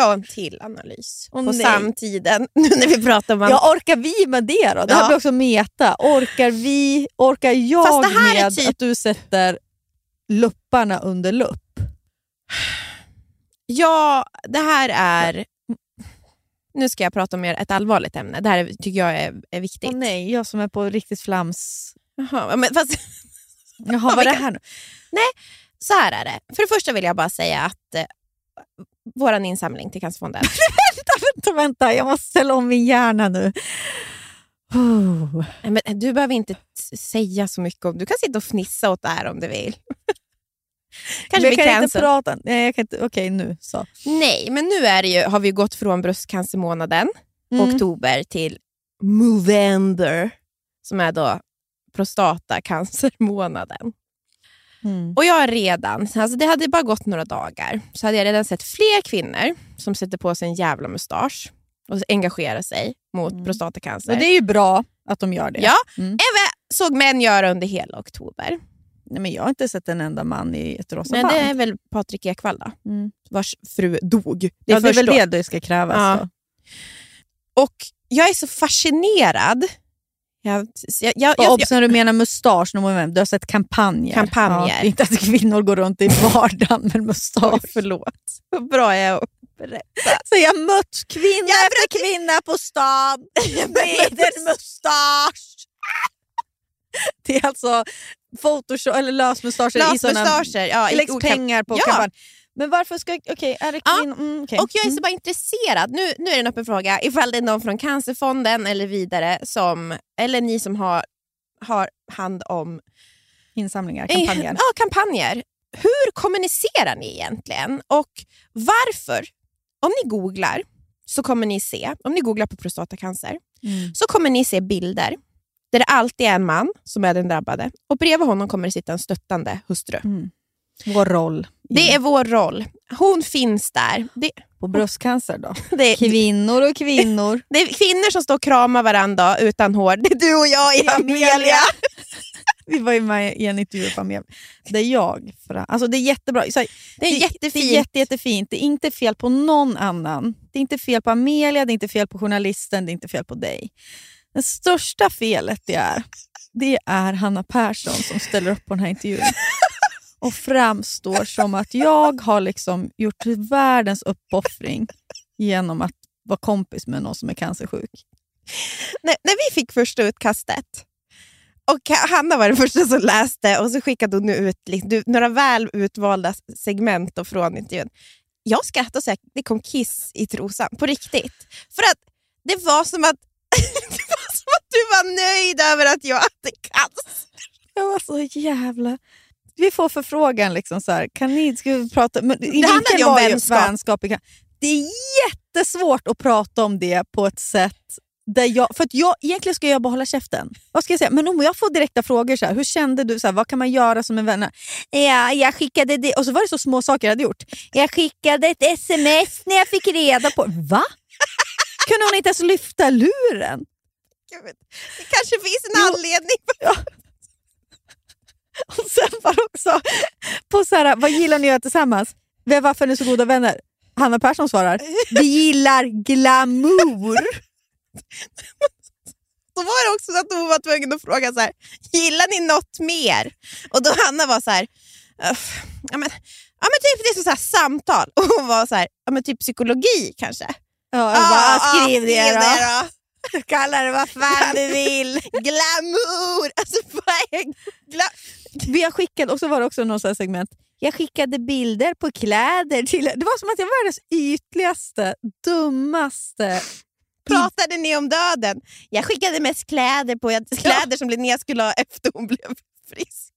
Har en till analys Åh, på nej. samtiden. Nu när vi pratar om... Ja, orkar vi med det då? Det här Ja. blir också meta. Orkar vi, orkar jag Fast det här är med typ- att du sätter lupparna under lupp? Ja, det här är... Nu ska jag prata om ett allvarligt ämne. Det här är- tycker jag är, är viktigt. Åh nej, jag som är på riktigt flams... Jaha, men fast, Jaha, vad är det här nu? så här är det. För det första vill jag bara säga att eh, vår insamling till Cancerfonden... Vänta, vänta, jag måste ställa om min hjärna nu. Oh. Men du behöver inte säga så mycket om... Du kan sitta och fnissa åt det här om du vill. Kanske jag kan inte cancel. prata. Nej, jag kan inte. Okej, nu så. Nej, men nu är ju, har vi gått från bröstcancermånaden, Mm. oktober, till Movember, som är då prostatacancermånaden. Mm. Och jag har redan, alltså det hade bara gått några dagar, så hade jag redan sett fler kvinnor som sätter på sig en jävla mustasch och engagerar sig mot Mm. prostatacancer. Och det är ju bra att de gör det. Ja. Mm. Även såg män göra under hela oktober. Nej, men jag har inte sett en enda man i ett rosa Men band. det är väl Patrik Ekwall då, Mm. vars fru dog. Det är, ja, det är väl då. det det ska krävas. Ja. Och jag är så fascinerad Jag, jag, jag, Och jag, obs när du menar mustasch, du har sett kampanjer. Kampanjer. Ja, inte att kvinnor går runt i vardagen med mustasch. Oj, förlåt. Vad bra jag är berätta. Så jag mött kvinna efter kvinna på stan med en mustasch. Det är alltså photoshop eller lösmustascher i såna... Ja, i läggs pengar på Ja. kampanj. Men varför ska... Okej, är det Ja, kvinnor? Mm, okej. Och jag är Mm. så bara intresserad. Nu, nu är det en öppen fråga. Ifall det är någon från Cancerfonden eller vidare, som, eller ni som har, har hand om Insamlingar, Eh, kampanjer. Ja, kampanjer. Hur kommunicerar ni egentligen? Och varför? Om ni googlar så kommer ni se, om ni googlar på prostatacancer, Mm. så kommer ni se bilder där det alltid är en man som är den drabbade och bredvid honom kommer det sitta en stöttande hustru. Mm. Vår roll Det är vår roll. Hon finns där. Det, på bröstcancer då? det, Kvinnor och kvinnor. det är kvinnor som står och kramar varandra utan hår. Det är du och jag i Amelia. Vi var ju med i en intervju på Amelia. Det är jag. Fra. Alltså det är jättebra. Så Det är jättefint. Det är jätte, jättefint. Det är inte fel på någon annan. Det är inte fel på Amelia, det är inte fel på journalisten, det är inte fel på dig. Det största felet det är, det är Hanna Persson som ställer upp på den här intervjun och framstår som att jag har liksom gjort världens uppoffring genom att vara kompis med någon som är cancersjuk. när, när vi fick första utkastet och Hanna var den första som läste och så skickade hon nu ut liksom, några väl utvalda segment från intervjun. Jag skrattade så här, det kom kiss i trosan, på riktigt. För att det var som att, det var som att du var nöjd över att jag hade cancer. Jag var så jävla... Vi får förfrågan, liksom så här, kan ni ska vi prata... Men, det handlar ju om vänskap. vänskap. Det är jättesvårt att prata om det på ett sätt där jag... För att jag, egentligen ska jag bara hålla käften. Vad ska jag säga? Men om jag får direkta frågor, så här, hur kände du? Så här, vad kan man göra som en vän? Ja, jag skickade det. Och så var det så små saker jag hade gjort. Jag skickade ett sms när jag fick reda på... Va? Kunde hon inte ens lyfta luren? Gud, Det kanske finns en Jo. anledning. Och sen var det också på så här, vad gillar ni att göra tillsammans? Varför är ni så goda vänner? Hanna Persson svarar, vi gillar glamour. Då var det också så att hon var tvungen att fråga så här, gillar ni något mer? Och då Hanna var så här, "Uff, ja men, ja men typ det är så här samtal. Och hon var så här, ja men typ psykologi kanske. Ja, jag Ja, bara, ja, skriv det då. då. Kalla det vad fan du vill. Glamour! Alltså vad är har skickat, och så var det också något så här segment, jag skickade bilder på kläder till... Det var som att jag var världens ytligaste, dummaste... Pratade ni om döden? Jag skickade mest kläder på kläder som Linnea skulle ha efter hon blev frisk.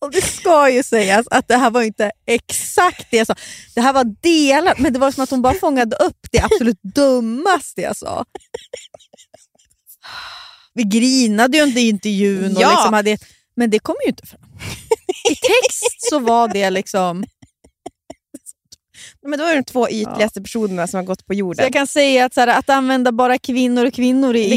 Och det ska ju sägas att det här var inte exakt det jag sa. Det här var delat, men det var som att hon bara fångade upp det absolut dummaste jag sa. Vi grinade ju inte i intervjun, och Ja. liksom hade, men det kom ju inte fram. I text så var det liksom... Men då är de två ytligaste personerna som har gått på Så jorden. jag kan säga att, så här, att använda bara kvinnor och kvinnor i,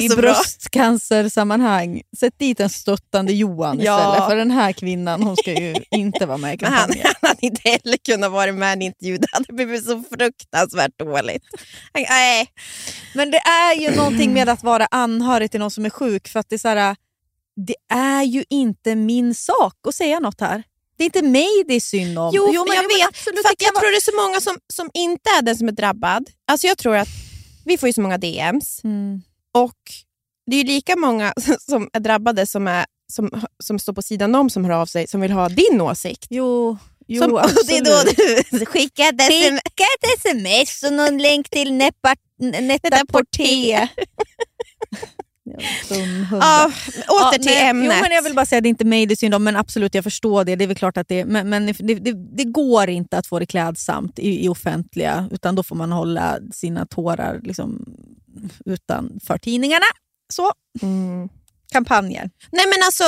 i så bröstcancersammanhang. Sätt dit en stöttande Johan Ja. istället, för den här kvinnan hon ska ju inte vara med i Men han, kampanjen. han hade inte heller kunnat vara med i en intervju. Det hade blivit så fruktansvärt dåligt. Nej. Men det är ju någonting med att vara anhörig till någon som är sjuk. För att det, är så här, det är ju inte min sak att säga något här. Det är inte mig det är synd om. Jo, men, jag vet. absolut, För jag vara- tror det är så många som, som inte är den som är drabbad. Alltså jag tror att vi får ju så många DMs Mm. och det är ju lika många som är drabbade som, är, som, som står på sidan om som hör av sig som vill ha din åsikt. Jo, jo som, absolut. det är då du skickar ett sms. Skicka ett sms och någon länk till Netta Porté. Dum hund. Ja, åter till nej, ämnet. Jo, men jag vill bara säga att det är inte mig det är synd om, men absolut jag förstår det. Det är klart att det men, men det, det, det går inte att få det klädsamt i, i offentliga, utan då får man hålla sina tårar liksom, utanför tidningarna. Så, Mm. kampanjer. Nej men alltså,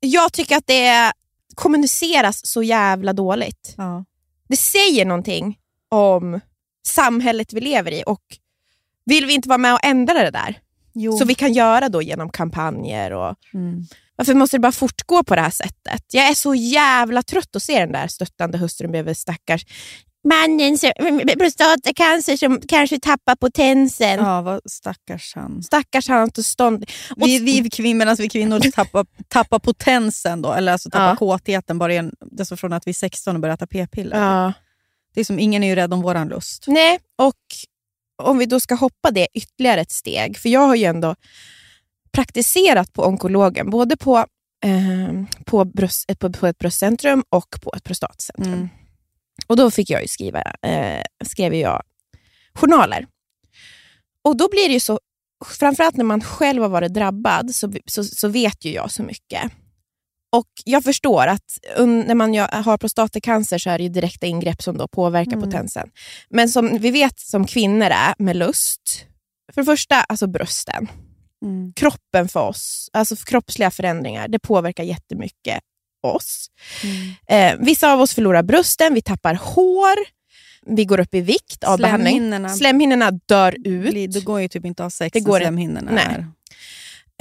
jag tycker att det kommuniceras så jävla dåligt. Ja. Det säger någonting om samhället vi lever i och vill vi inte vara med och ändra det där? Jo. Så vi kan göra då genom kampanjer och mm. varför måste det bara fortgå på det här sättet? Jag är så jävla trött att se den där stöttande hustrun bredvid stackars mannen som, med prostatacancer som kanske tappar potensen. Ja, vad stackars han. Stackars han har inte stånd. Och- Vi, vi, kvin, medan vi kvinnor tappar, tappar potensen, då, eller alltså tappar Ja. kåtheten bara en, alltså från att vi är 16 och börjar äta p-piller. Ja. Det är som, ingen är ju rädd om våran lust. Nej, och om vi då ska hoppa det ytterligare ett steg, för jag har ju ändå praktiserat på onkologen, både på, eh, på, bröst, på, på ett bröstcentrum och på ett prostatcentrum. Mm. Och då fick jag ju skriva, eh, skrev jag journaler. Och då blir det ju så, framförallt när man själv har varit drabbad, så, så, så vet ju jag så mycket. Och jag förstår att när man har prostatacancer så är det direkta ingrepp som då påverkar Mm. potensen. Men som vi vet som kvinnor är med lust, för det första alltså brösten, Mm. kroppen för oss, alltså kroppsliga förändringar, det påverkar jättemycket oss. Eh, vissa av oss förlorar brösten, vi tappar hår, vi går upp i vikt av behandling. Slemhinnorna dör ut. det går ju typ inte att ha sex Det när går inte. slemhinnorna är...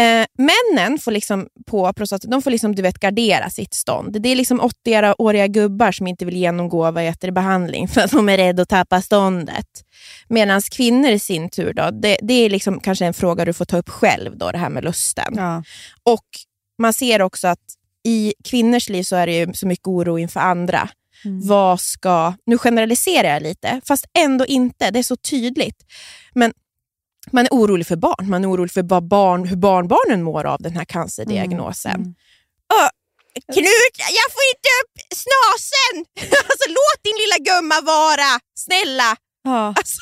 Eh, männen får liksom på prostata, de får liksom, du vet, gardera sitt stånd. Det är liksom 80-åriga gubbar som inte vill genomgå vad heter behandling för att de är rädda att tappa ståndet. Medan kvinnor i sin tur, då, det, det är liksom kanske en fråga du får ta upp själv, då, det här med lusten. Ja. Och man ser också att i kvinnors liv så är det ju så mycket oro inför andra. Mm. Vad ska... Nu generaliserar jag lite, fast ändå inte. Det är så tydligt. Men man är orolig för barn. Man är orolig för vad barn, hur barnbarnen mår av den här cancerdiagnosen. Mm. Åh, Knut, jag får inte upp snasen! alltså, låt din lilla gumma vara, snälla. Ja. Alltså,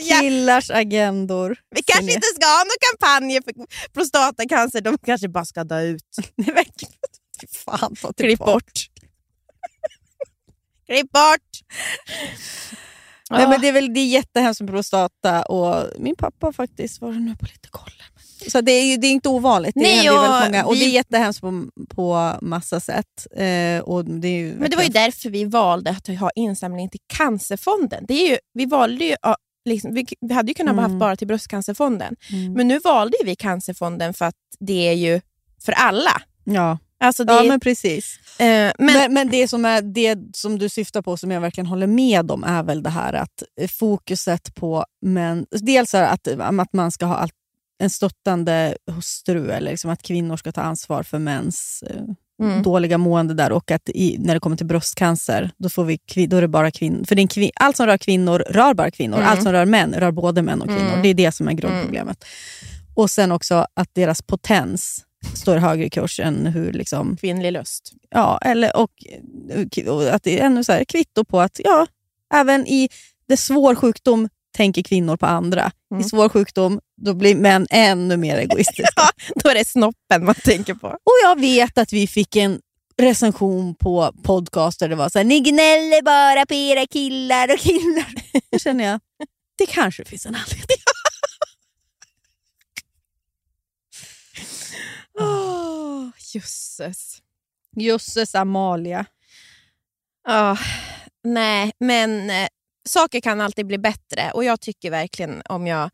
Killars agendor. vi kanske inte ska ha några kampanjer för prostatacancer. De kanske bara ska dö ut. Fan, Klipp bort. Klipp bort. Nej, men det är väl det är jättehemskt med prostata och min pappa faktiskt var nu på lite koller. Så det är, det är inte ovanligt. Det Nej, händer och väldigt många, och vi- det är jättehemskt på, på massa sätt. Eh, och det är Men det var ju därför vi valde att ha insamling till Cancerfonden. Det är ju, vi, valde ju, liksom, vi, hade ju kunnat Mm. ha haft bara till Bröstcancerfonden. Mm. Men nu valde vi Cancerfonden för att det är ju för alla. Ja, Alltså det, ja men precis. eh, men, Men, men, det, som är, det som du syftar på, som jag verkligen håller med om, är väl det här att fokuset på män... Dels att, att man ska ha allt, en stöttande hustru, eller liksom att kvinnor ska ta ansvar för mäns eh, Mm. dåliga mående där och att i, när det kommer till bröstcancer, då, får vi, då är det bara kvinnor. För det kvin, allt som rör kvinnor rör bara kvinnor. Mm. Allt som rör män rör både män och kvinnor. Mm. Det är det som är grundproblemet. Och sen också att deras potens står högre i kurs än hur liksom, kvinnlig lust. Ja, eller, och, och att det är ännu så här, kvitto på att ja, även i det svår sjukdom tänker kvinnor på andra. Mm. I svår sjukdom då blir män ännu mer egoistiska. Ja, då är det snoppen man tänker på. Och jag vet att vi fick en recension på podcast där det var så här, ni gnäller bara på era killar och killar. Då känner jag, det kanske finns en anledning. Oh, jösses. Jösses Amalia. Ja, nej, men eh, saker kan alltid bli bättre och jag tycker verkligen om, jag,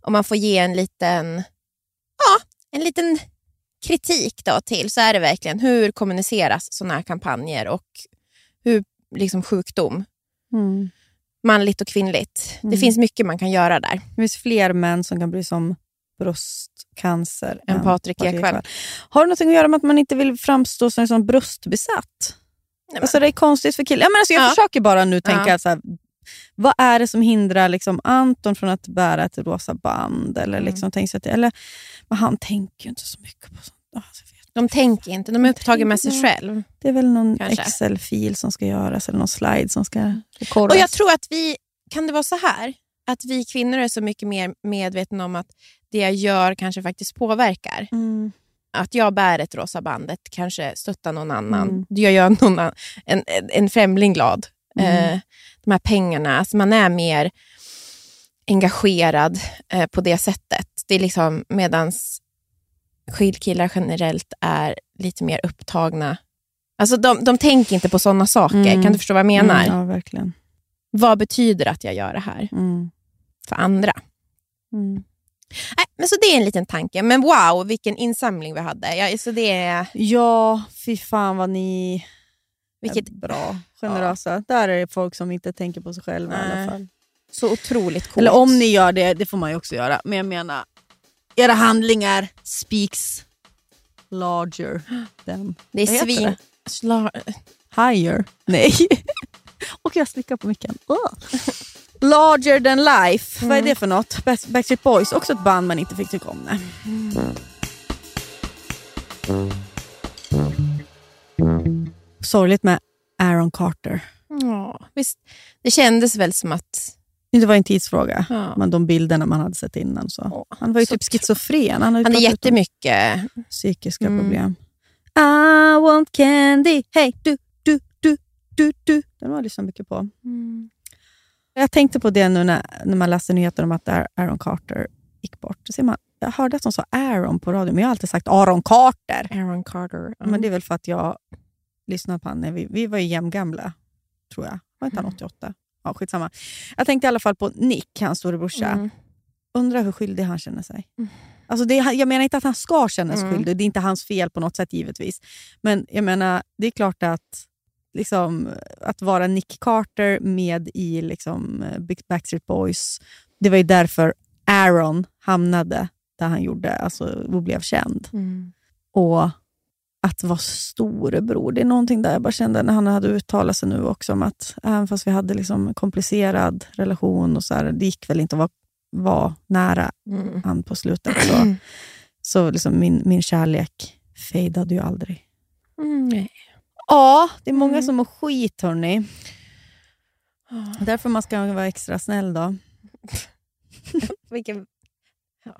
om man får ge en liten, ja, en liten kritik då till så är det verkligen hur kommuniceras sådana här kampanjer och hur liksom sjukdom, manligt och kvinnligt. Det Mm. finns mycket man kan göra där. Det finns fler män som kan bry sig om bröstcancer Än Patrik Ekwall. Har det något att göra med att man inte vill framstå som, som bröstbesatt? men- Alltså det är konstigt för killar. Ja, men alltså jag Ja. försöker bara nu tänka, Ja. så här, vad är det som hindrar liksom Anton från att bära ett rosa band? Eller Mm. liksom, sig att, eller, men han tänker ju inte så mycket på sånt. Alltså. De tänker inte, de är upptagna med sig tänker- själv. Det är väl någon. Excel-fil som ska göras eller någon slide som ska rekordas. Och jag tror att vi, kan det vara så här? Att vi kvinnor är så mycket mer medvetna om att det jag gör kanske faktiskt påverkar. mm. Att jag bär ett rosa bandet kanske stöttar någon annan. Mm. Jag gör någon annan, en, en, en främling glad. Mm. Eh, de här pengarna, alltså man är mer engagerad eh, på det sättet. Det är liksom medans skidkillar generellt är lite mer upptagna. Alltså de, de tänker inte på sådana saker. Mm. Kan du förstå vad jag menar? Mm, ja, verkligen. Vad betyder att jag gör det här Mm. för andra? Mm. Nej, men så det är en liten tanke. Men wow, vilken insamling vi hade. Ja, så det är, Ja, fy fan vad ni... Vilket bra, generösa. Där är det folk som inte tänker på sig själva i alla Nej. fall. så otroligt coolt. Eller om ni gör det, det får man ju också göra. Men jag menar, era handlingar speaks larger than... Det är svin... det? Sla- Higher. Nej. Och jag slickar på micken. Ugh. Larger than life. Vad är det för något? Back- Backstreet Boys, också ett band man inte fick tycka om. Nej. Sorgligt med Aaron Carter. Ja, visst. Det kändes väl som att... Det var en tidsfråga. Ja. Men de bilderna man hade sett innan. Så. Han var ju så typ schizofren. Han, ju Han är jättemycket... psykiska Mm. problem. I want candy, hey du, du, du. Den har jag lyssnat mycket på. Jag tänkte på det nu när, när man läste nyheter om att Aaron Carter gick bort. Ser man, jag hörde att de sa Aaron på radio, men jag har alltid sagt Aaron Carter. Aaron Carter. Men det är väl för att jag lyssnade på honom vi, vi var ju jämngamla, tror jag. Var inte han 88? Ja, skitsamma. Jag tänkte i alla fall på Nick, hans storebrorsa. Mm. Undrar hur skyldig han känner sig. Mm. Alltså det, jag menar inte att han ska känna sig Mm. skyldig, det är inte hans fel på något sätt givetvis. Men jag menar, det är klart att liksom, att vara Nick Carter med i liksom, eh, Backstreet Boys, det var ju därför Aaron hamnade där han gjorde alltså, och blev känd. Mm. Och att vara storebror, det är någonting där jag bara kände när han hade uttalat sig nu också om att även fast vi hade liksom en komplicerad relation och så här, det gick väl inte att vara, vara nära Mm. han på slutet. Så, så liksom min, min kärlek fejdade ju aldrig. Mm. nej. Ja, det är många Mm. som mår skit hörni. Därför man ska vara extra snäll då. Vilken...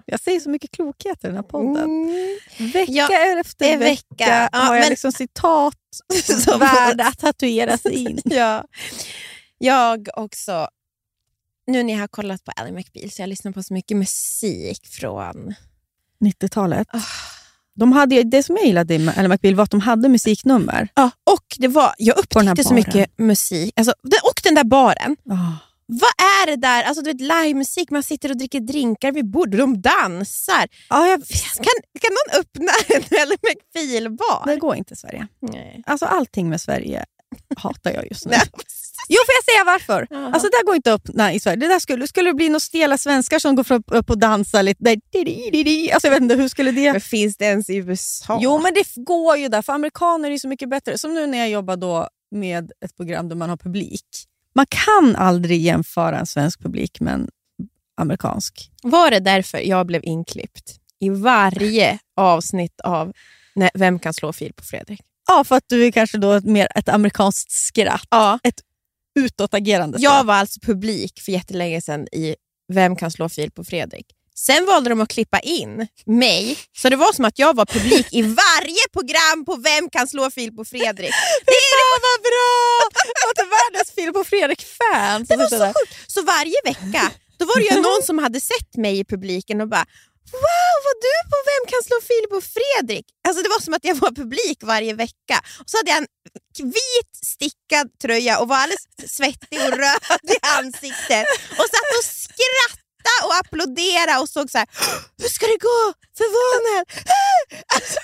Jag säger så mycket klokheter i den här podden. Mm. Vecka Ja, efter vecka, vecka. Ja, har jag men- liksom citat Som- värda att tatueras in. ja. Jag också... Nu när jag har kollat på Ally McBeal så jag lyssnar på så mycket musik från... 90-talet. Ah. De hade, det som jag gillade med Ally McBeal var att de hade musiknummer. Ja, och det var, jag upptäckte så mycket musik. Alltså, och den där baren. Oh. Vad är det där? Alltså, du vet, livemusik, man sitter och dricker drinkar vid bordet, de dansar. Ja, jag, Kan, kan någon öppna en Ally McBeal-bar? det går inte i Sverige. Nej. Alltså allting med Sverige hatar jag just nu. Nej. Jo, får jag säga varför? Ja. Alltså det där går inte upp nej, i Sverige. Det där skulle, skulle det bli några stela svenskar som går upp, upp och dansar lite. Där. Alltså jag vet inte, hur skulle det... Men finns det ens i USA? Jo, men det går ju där. För amerikaner är så mycket bättre. Som nu när jag jobbar då med ett program där man har publik. Man kan aldrig jämföra en svensk publik med en amerikansk. Var det därför jag blev inklippt i varje avsnitt av Vem kan slå fil på Fredrik? Ja, för att du är kanske då ett, mer ett amerikanskt skratt. Ja. Utåtagerande Jag skratt. var alltså publik för jättelänge sedan i Vem kan slå fil på Fredrik? Sen valde de att klippa in mig, så det var som att jag var publik i varje program på Vem kan slå fil på Fredrik. Det var vad bra! Att det är världens film på Fredrik-fans. Det var så sjukt. Så varje vecka då var det någon som hade sett mig i publiken och bara Wow, var du på Vem kan slå Filip och Fredrik? Alltså Det var som att jag var publik varje vecka. Och så hade jag en vit stickad tröja och var alldeles svettig och röd i ansiktet. Och satt och skrattade och applåderade och såg så här. hur ska det gå? Förvånad. Alltså,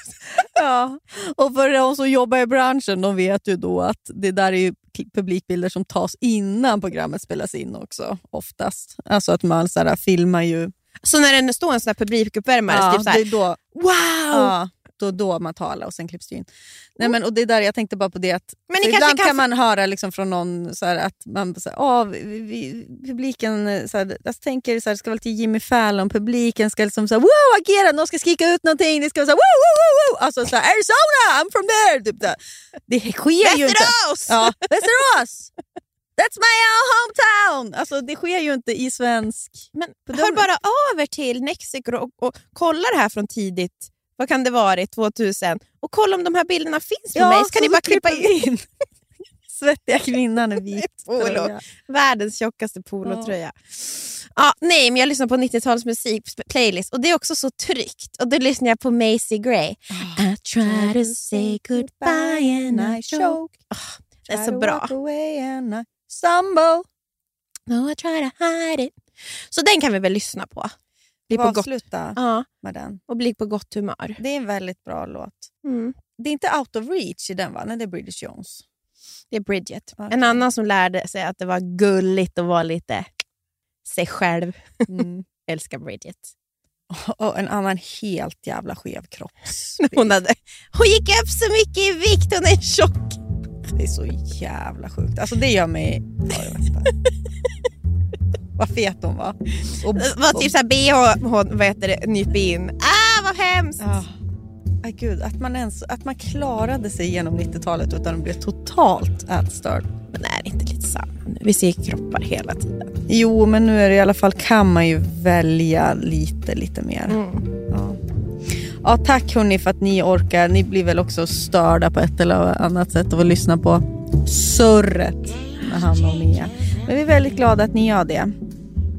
Ja. Och för de som jobbar i branschen de vet ju då att det där är ju publikbilder som tas innan programmet spelas in också. Oftast. Alltså att man så här, filmar ju så när det står en sån här publikuppvärmare, så Ja, typ så det här, är då, wow! ja, då, då man talar och sen klipps det in. Nej, men, och det där, jag tänkte bara på det att Men ibland kan kan, man höra liksom från någon så här, att man så här, "Åh, vi, vi, publiken så här, jag tänker så här, det ska vara lite Jimmy Fallon, publiken ska liksom så här, wow, agera, någon ska skrika ut någonting, det ska vara så här, wow, wow, wow. Alltså så här, Arizona, I'm from there. Typ där. Det sker ju inte. Ja, Västerås! That's my hometown! Alltså, det sker ju inte i svensk... Men hör bara över till Mexiko och, och kolla det här från tidigt, vad kan det vara, 2000, och kolla om de här bilderna finns på mig, så kan ni bara klippa in Svettiga kvinnan i vit Polo. världens tjockaste polotröja. Ja, nej, men jag lyssnar på 90-talsmusik playlist och det är också så tryggt. Och då lyssnar jag på Macy Gray. I try to say goodbye and I choke. Ah, det är så bra. Stumble. No, I try to hide it. Så den kan vi väl lyssna på. Bli på gott, ja, med den. och bli på gott humör. Det är en väldigt bra låt. Mm. Det är inte out of reach i den va? Nej, det är British Jones. Det är Bridget. Okej. En annan som lärde sig att det var gulligt att vara lite sig själv. Mm. Älskar Bridget. Och en annan helt jävla skev kropps. Hon, hade, hon gick upp så mycket i vikt, hon är tjock. Det är så jävla sjukt. Alltså det gör mig... Ja. Vad fet hon var. Och, var typ såhär bh, hon, vad heter det, nyp in. Ah vad hemskt! Ja. Ay, gud, att, man ens, att man klarade sig genom 90-talet utan att bli totalt ätstörd. Men är det inte lite nu? Vi ser kroppar hela tiden. Jo, men nu är det i alla fall kan man ju välja lite, lite mer. Mm. Ja. Tack hörni för att ni orkar. Ni blir väl också störda på ett eller annat sätt av att lyssna på surret med Hanna och Mia. Men vi är väldigt glada att ni gör det.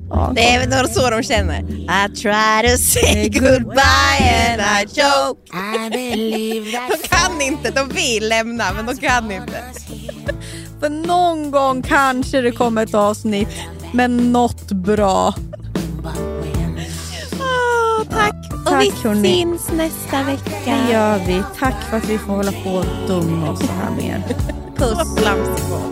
Ja, Det är väl så de känner. I try to say goodbye and I choke. De kan inte, de vill lämna men de kan inte. För någon gång kanske det kommer ett avsnitt med något bra. Åh, tack. Tack, och vi hörni. syns nästa vecka. Det gör vi. Tack för att vi får hålla på och dumma oss så här mer. Puss. Flamsig